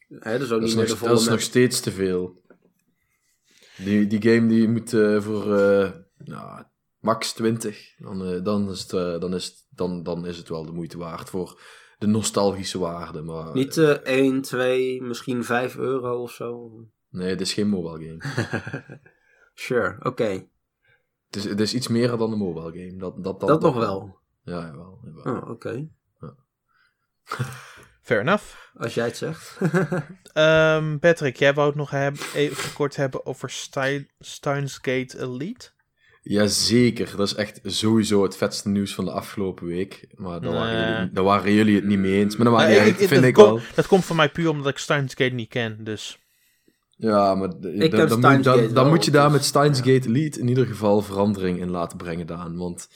hè, dus ook Dat is, niet meer de nog, dat is nog steeds te veel. Die, die game die moet voor eh, nou, max 20. Dan, eh, dan, is het, dan, is het, dan, dan is het wel de moeite waard voor de nostalgische waarde. Maar, Niet eh 1, 2, misschien 5 euro of zo. Nee, het is geen mobile game. Sure, oké. Het is, het is iets meer dan een mobile game. Dat, dat, Dat, nog wel. Ja, jawel. jawel. Oh, oké. Fair enough. Als jij het zegt. Ehm, Patrick, jij wou het nog heb, even kort hebben over Stein, Steins Gate Elite. Jazeker, dat is echt sowieso het vetste nieuws van de afgelopen week. Maar daar, waren, Nee. jullie, daar waren jullie het niet mee eens. Maar dat maakt uit, ik- vind dat ik kom- wel. Dat komt van mij puur omdat ik Steins Gate niet ken, dus... Ja, maar dan, dan, moet, dan, Gate dan wel, moet je daar dus, met Steins ja. Gate Elite in ieder geval verandering in laten brengen, Daan. Want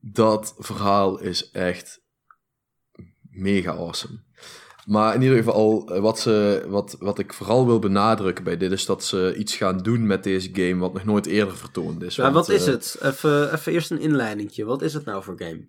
dat verhaal is echt mega awesome. Maar in ieder geval, eh, wat, ze, wat, wat ik vooral wil benadrukken bij dit is dat ze iets gaan doen met deze game wat nog nooit eerder vertoond is. Ja, Want, wat is eh, het? Even, even eerst een inleidingje. Wat is het nou voor game?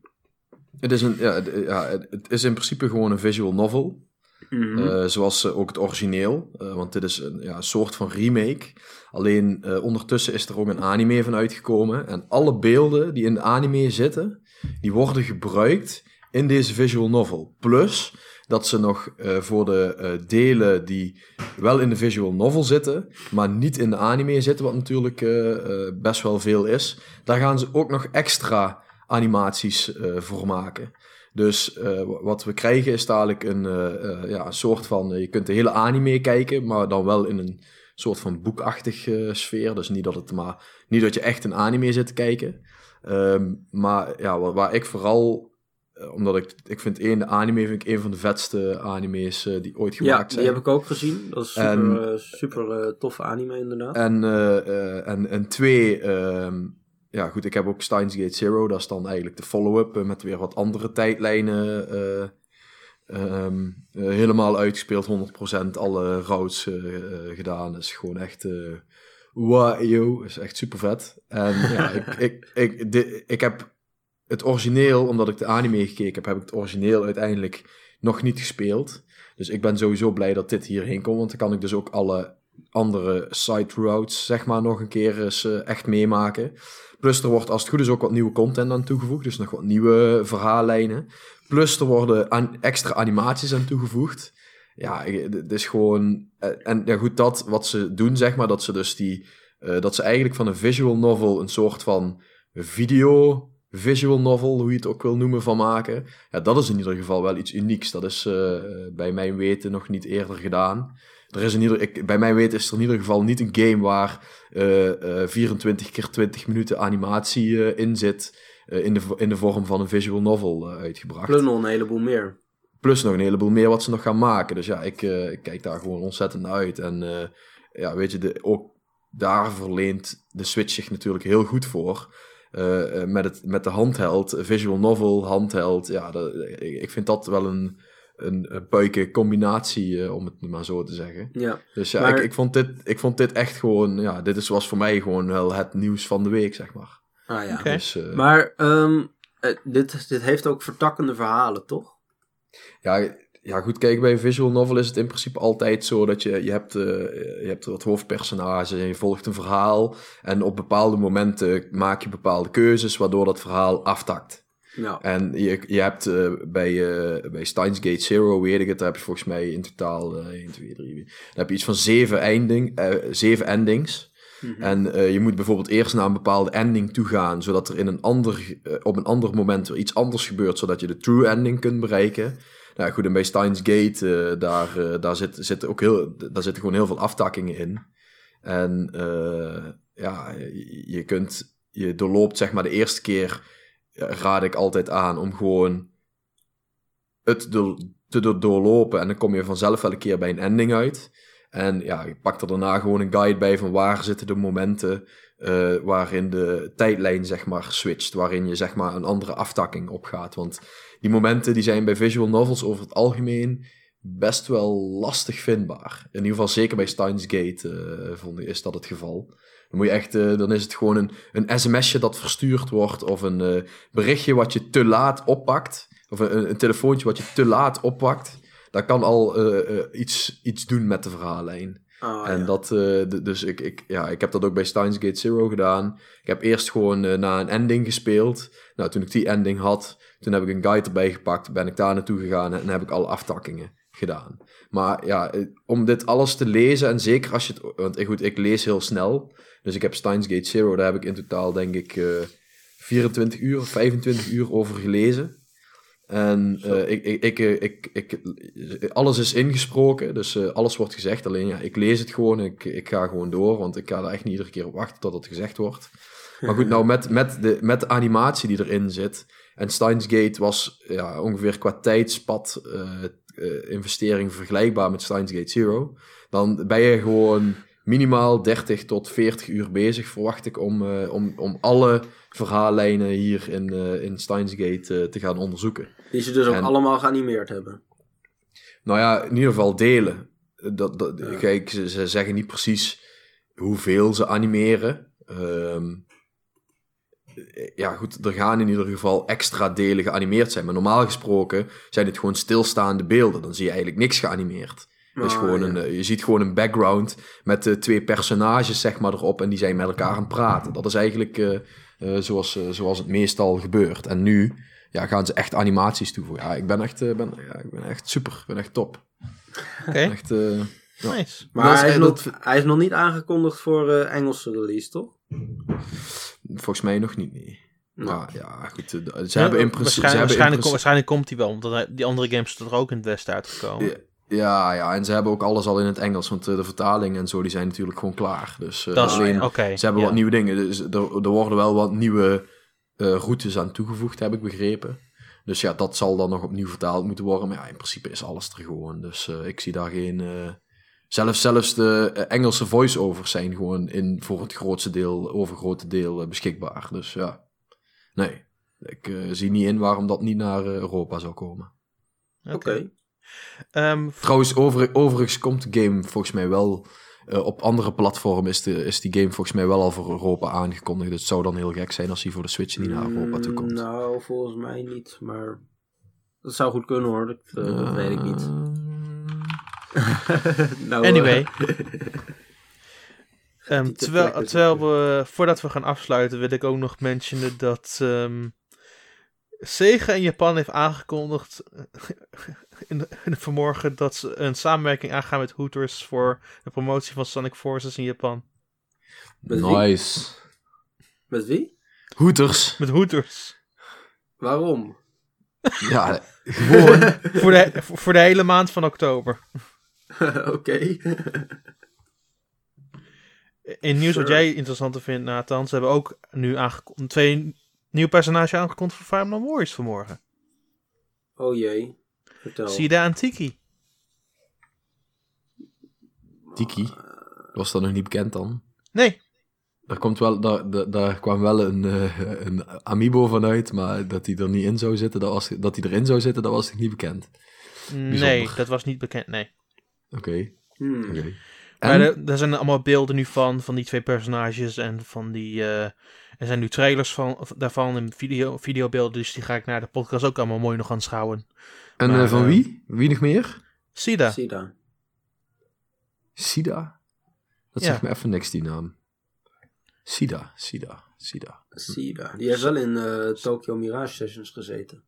Het is, een, ja, het- ja, het is in principe gewoon een visual novel. Mhm. Eh, zoals eh, ook het origineel. eh, want dit is een, ja, soort van remake. Alleen eh, ondertussen is er ook een anime van uitgekomen. En alle beelden die in de anime zitten, die worden gebruikt in deze visual novel. Plus dat ze nog eh, voor de eh, delen die wel in de visual novel zitten, maar niet in de anime zitten, wat natuurlijk eh, best wel veel is, daar gaan ze ook nog extra animaties voor maken. Dus wat we krijgen is dadelijk een, ja, een soort van... je kunt de hele anime kijken, maar dan wel in een soort van boekachtig sfeer. Dus niet dat, het maar, niet dat je echt een anime zit te kijken. Um, maar ja, waar ik vooral omdat ik, ik vind één, de anime vind ik een van de vetste anime's uh, die ooit gemaakt ja, zijn. die heb ik ook gezien. Dat is super, en, uh, super toffe anime inderdaad. En, en, en twee, um, ja goed, ik heb ook Steins Gate Zero. Dat is dan eigenlijk de follow-up met weer wat andere tijdlijnen. Um, helemaal uitgespeeld, 100% alle routes gedaan. Is gewoon echt... Wow, is echt super vet. En ja, ik, ik, ik, de, ik heb het origineel, omdat ik de anime gekeken heb, heb ik het origineel uiteindelijk nog niet gespeeld. Dus ik ben sowieso blij dat dit hierheen komt, want dan kan ik dus ook alle andere side routes, zeg maar, nog een keer uh, echt meemaken. Plus er wordt als het goed is ook wat nieuwe content aan toegevoegd, dus nog wat nieuwe verhaallijnen. Plus er worden extra animaties aan toegevoegd. Ja, het is gewoon... Uh, en ja, goed, dat wat ze doen, zeg maar, dat ze dus die... Uh, dat ze eigenlijk van een visual novel een soort van video visual novel, hoe je het ook wil noemen, van maken. Ja, dat is in ieder geval wel iets unieks. Dat is uh, bij mijn weten nog niet eerder gedaan. Er is in ieder, ik, bij mijn weten is er in ieder geval niet een game waar uh, uh, 24 keer 20 minuten animatie in zit. in, de, in de vorm van een visual novel uitgebracht. Plus nog een heleboel meer. Plus nog een heleboel meer wat ze nog gaan maken. Dus ja, ik, ik kijk daar gewoon ontzettend naar uit. En ja, weet je, de, ook daar verleent de Switch zich natuurlijk heel goed voor. Uh, met, het, met de handheld, visual novel, handheld. Ja, dat, ik vind dat wel een, een, een combinatie, uh, om het maar zo te zeggen. Ja, dus ja, ik, ik, vond dit, ik vond dit echt gewoon, ja, dit is, was voor mij gewoon wel het nieuws van de week, zeg maar. Ah ja. Okay. Dus, uh, maar um, dit, dit heeft ook vertakkende verhalen, toch? Ja, ja, goed, kijk, bij een visual novel is het in principe altijd zo dat je, je hebt, uh, je hebt wat hoofdpersonages en je volgt een verhaal. En op bepaalde momenten maak je bepaalde keuzes, waardoor dat verhaal aftakt. Ja. En je, je hebt uh, bij, uh, bij Steins Gate Zero, weet ik het, daar heb je volgens mij in totaal 1, 2, 3, dan heb je iets van zeven, einding, zeven endings. Mm -hmm. En je moet bijvoorbeeld eerst naar een bepaalde ending toe gaan, zodat er in een ander, op een ander moment weer iets anders gebeurt, zodat je de true ending kunt bereiken. Nou goed, en bij Steins Gate, uh, daar, uh, daar, zit, zit ook heel, daar zitten gewoon heel veel aftakkingen in. En uh, ja, je, kunt, je doorloopt zeg maar de eerste keer, raad ik altijd aan om gewoon het te doorlopen. En dan kom je vanzelf wel een keer bij een ending uit. En ja, je pakt er daarna gewoon een guide bij van waar zitten de momenten uh, waarin de tijdlijn zeg maar switcht, waarin je zeg maar een andere aftakking opgaat. Want die momenten die zijn bij visual novels over het algemeen best wel lastig vindbaar. In ieder geval zeker bij Steins Gate uh, vond is dat het geval. Dan, moet je echt, uh, dan is het gewoon een, een sms'je dat verstuurd wordt of een uh, berichtje wat je te laat oppakt. Of een, een telefoontje wat je te laat oppakt. Dat kan al iets, iets doen met de verhaallijn. Oh, en ja. dat, uh, dus ik, ik, ja, ik heb dat ook bij Steins Gate Zero gedaan. Ik heb eerst gewoon uh, naar een ending gespeeld. Nou, toen ik die ending had, toen heb ik een guide erbij gepakt, ben ik daar naartoe gegaan en heb ik alle aftakkingen gedaan. Maar ja, eh, om dit alles te lezen, en zeker als je het, want goed, ik lees heel snel. Dus ik heb Steins Gate Zero, daar heb ik in totaal denk ik uh, 24 uur of 25 uur over gelezen. En uh, ik, ik, ik, ik, ik, alles is ingesproken, dus uh, alles wordt gezegd. Alleen ja, ik lees het gewoon, ik, ik ga gewoon door, want ik ga er echt niet iedere keer op wachten tot het gezegd wordt. Maar goed, nou met, met, de, met de animatie die erin zit. En Steins Gate was ja, ongeveer qua tijdspad uh, investering vergelijkbaar met Steins Gate Zero. Dan ben je gewoon minimaal 30 tot 40 uur bezig, verwacht ik, om, om, om alle verhaallijnen hier in, uh, in Steins Gate uh, te gaan onderzoeken. Die ze dus ook allemaal geanimeerd hebben? Nou ja, in ieder geval delen. Dat, dat, ja. Kijk, ze, ze, zeggen niet precies hoeveel ze animeren. Um, ja, goed, er gaan in ieder geval extra delen geanimeerd zijn. Maar normaal gesproken zijn het gewoon stilstaande beelden. Dan zie je eigenlijk niks geanimeerd. Oh, dus gewoon ja. een, je ziet gewoon een background met uh, twee personages zeg maar erop en die zijn met elkaar aan het praten. Dat is eigenlijk uh, uh, zoals, zoals het meestal gebeurt. En nu ja, gaan ze echt animaties toevoegen. Ja, ik ben echt, ben, ja, ik ben echt super. Ik ben echt top. Oké. Okay. Echt, nice. Maar hij is, nog, hij is nog niet aangekondigd voor Engelse release, toch? Volgens mij nog niet, nee. Nou ja, goed. Ze Ja, hebben in principe... waarschijnlijk, ze hebben in waarschijnlijk, komt hij wel, omdat hij- die andere games zijn er ook in het Westen uitgekomen. Ja, Ja, en ze hebben ook alles al in het Engels, want eh, de vertaling en zo, die zijn natuurlijk gewoon klaar. Dus eh, Dat is alleen, ze hebben ja. wat nieuwe dingen. Dus er, er worden wel wat nieuwe eh, routes aan toegevoegd, heb ik begrepen. Dus ja, dat zal dan nog opnieuw vertaald moeten worden. Maar ja, in principe is alles er gewoon. Dus eh, ik zie daar geen... eh, zelfs, zelfs de eh, Engelse voice-overs zijn gewoon in, voor het grootste deel, overgrote deel eh, beschikbaar. Dus ja, nee. Ik eh, zie niet in waarom dat niet naar eh, Europa zou komen. Oké. Ehm, Trouwens, over, overigens komt de game volgens mij wel... eh, op andere platformen is, de, is die game volgens mij wel al voor Europa aangekondigd. Dus het zou dan heel gek zijn als hij voor de Switch niet naar Europa toe komt. Mm, Nou, volgens mij niet, maar dat zou goed kunnen hoor. Dat, eh, dat weet ik niet. nou, Anyway. eh, Ehm, terwijl, terwijl we, voordat we gaan afsluiten, wil ik ook nog mentionen dat ehm Sega in Japan heeft aangekondigd in de, in de vanmorgen dat ze een samenwerking aangaan met Hooters voor de promotie van Sonic Forces in Japan. Met wie? Nice. met wie? Hoeters. Met Hooters. Waarom? Ja, gewoon. voor, de, voor voor de hele maand van oktober. Oké. In nieuws wat jij interessant vindt, Nathan, ze hebben ook nu aangekondigd, twee nieuwe personages aangekondigd voor Fire Emblem Warriors vanmorgen. Oh jee. Vertel. Sida en Tiki. Tiki. Was dat nog niet bekend dan? Nee, Er komt wel, daar, daar, daar kwam wel een, eh, een amiibo vanuit, maar dat hij er niet in zou zitten, dat, was, dat hij erin zou zitten, dat was nog niet bekend. nee, dat was niet bekend, nee. Oké. Hmm. oké. Maar En? er, er zijn allemaal beelden nu van, van die twee personages en van die... eh, er zijn nu trailers van, daarvan en video, videobeelden, dus die ga ik naar de podcast ook allemaal mooi nog aanschouwen. En maar, eh, van eh, wie? Wie nog meer? Sida. Sida. Sida? Dat Ja. zegt me even niks, die naam. Sida, Sida, Sida. Sida. Die heeft wel in eh, Tokyo Mirage Sessions gezeten.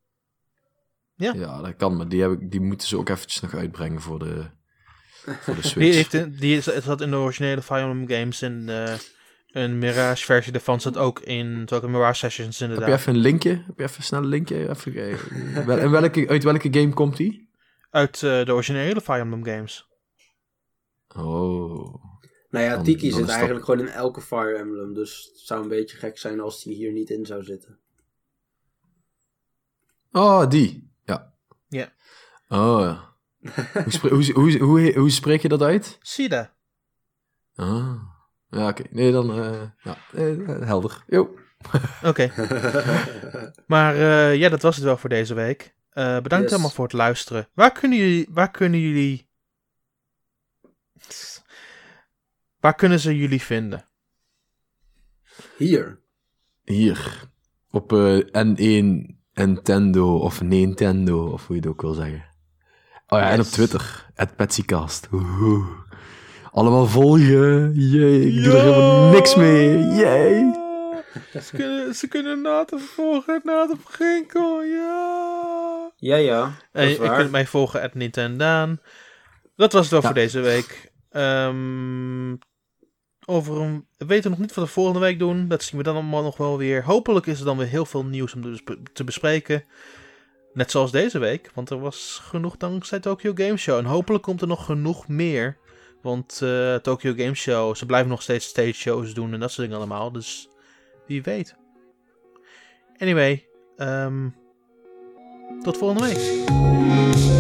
Ja. Ja, dat kan, maar die, heb ik, die moeten ze ook eventjes nog uitbrengen voor de, voor de Die, Switch. heeft, in- die zat in de originele Fire Emblem games en eh, een Mirage versie daarvan zat ook in Tokyo Mirage Sessions Heb je inderdaad. even een linkje? Heb je even snel een linkje? Even kijken. Wel- en welke, uit welke game komt die? Uit eh, de originele Fire Emblem games. Oh. Nou ja, Dan- Tiki dan zit eigenlijk gewoon in elke Fire Emblem. Dus het zou een beetje gek zijn als die hier niet in zou zitten. Oh, die. Ja. Ja. Oh, ja. hoe, spre- hoe, hoe, hoe, hoe spreek je dat uit? Sida. Ah. Ja, oké. Nee, dan... eh, ja, eh, helder. Jo. Oké. Maar eh, ja, dat was het wel voor deze week. Eh, bedankt Yes. allemaal voor het luisteren. Waar kunnen jullie... Waar kunnen jullie... Waar kunnen ze jullie vinden? Hier. Hier. Op eh, N1 Nintendo of Nintendo, of hoe je het ook wil zeggen. Oh ja, en op. Twitter. At Petsycast. Oeh. Allemaal volgen. Jee, ik doe er helemaal niks mee. Jee. Ze kunnen, ze kunnen Nathan volgen, Nathan Ginkel, ja. Ja, ja. En je kunt mij volgen at Nintendaan. Dat was het wel Ja. voor deze week. Ehm, over een... We weten nog niet wat we volgende week doen. Dat zien we dan allemaal nog wel weer. Hopelijk is er dan weer heel veel nieuws om te besp- te bespreken. Net zoals deze week. Want er was genoeg dankzij Tokyo Game Show. En hopelijk komt er nog genoeg meer. Want eh Tokyo Game Show, ze blijven nog steeds stage shows doen en dat soort dingen allemaal. Dus wie weet. Anyway, ehm, tot volgende week.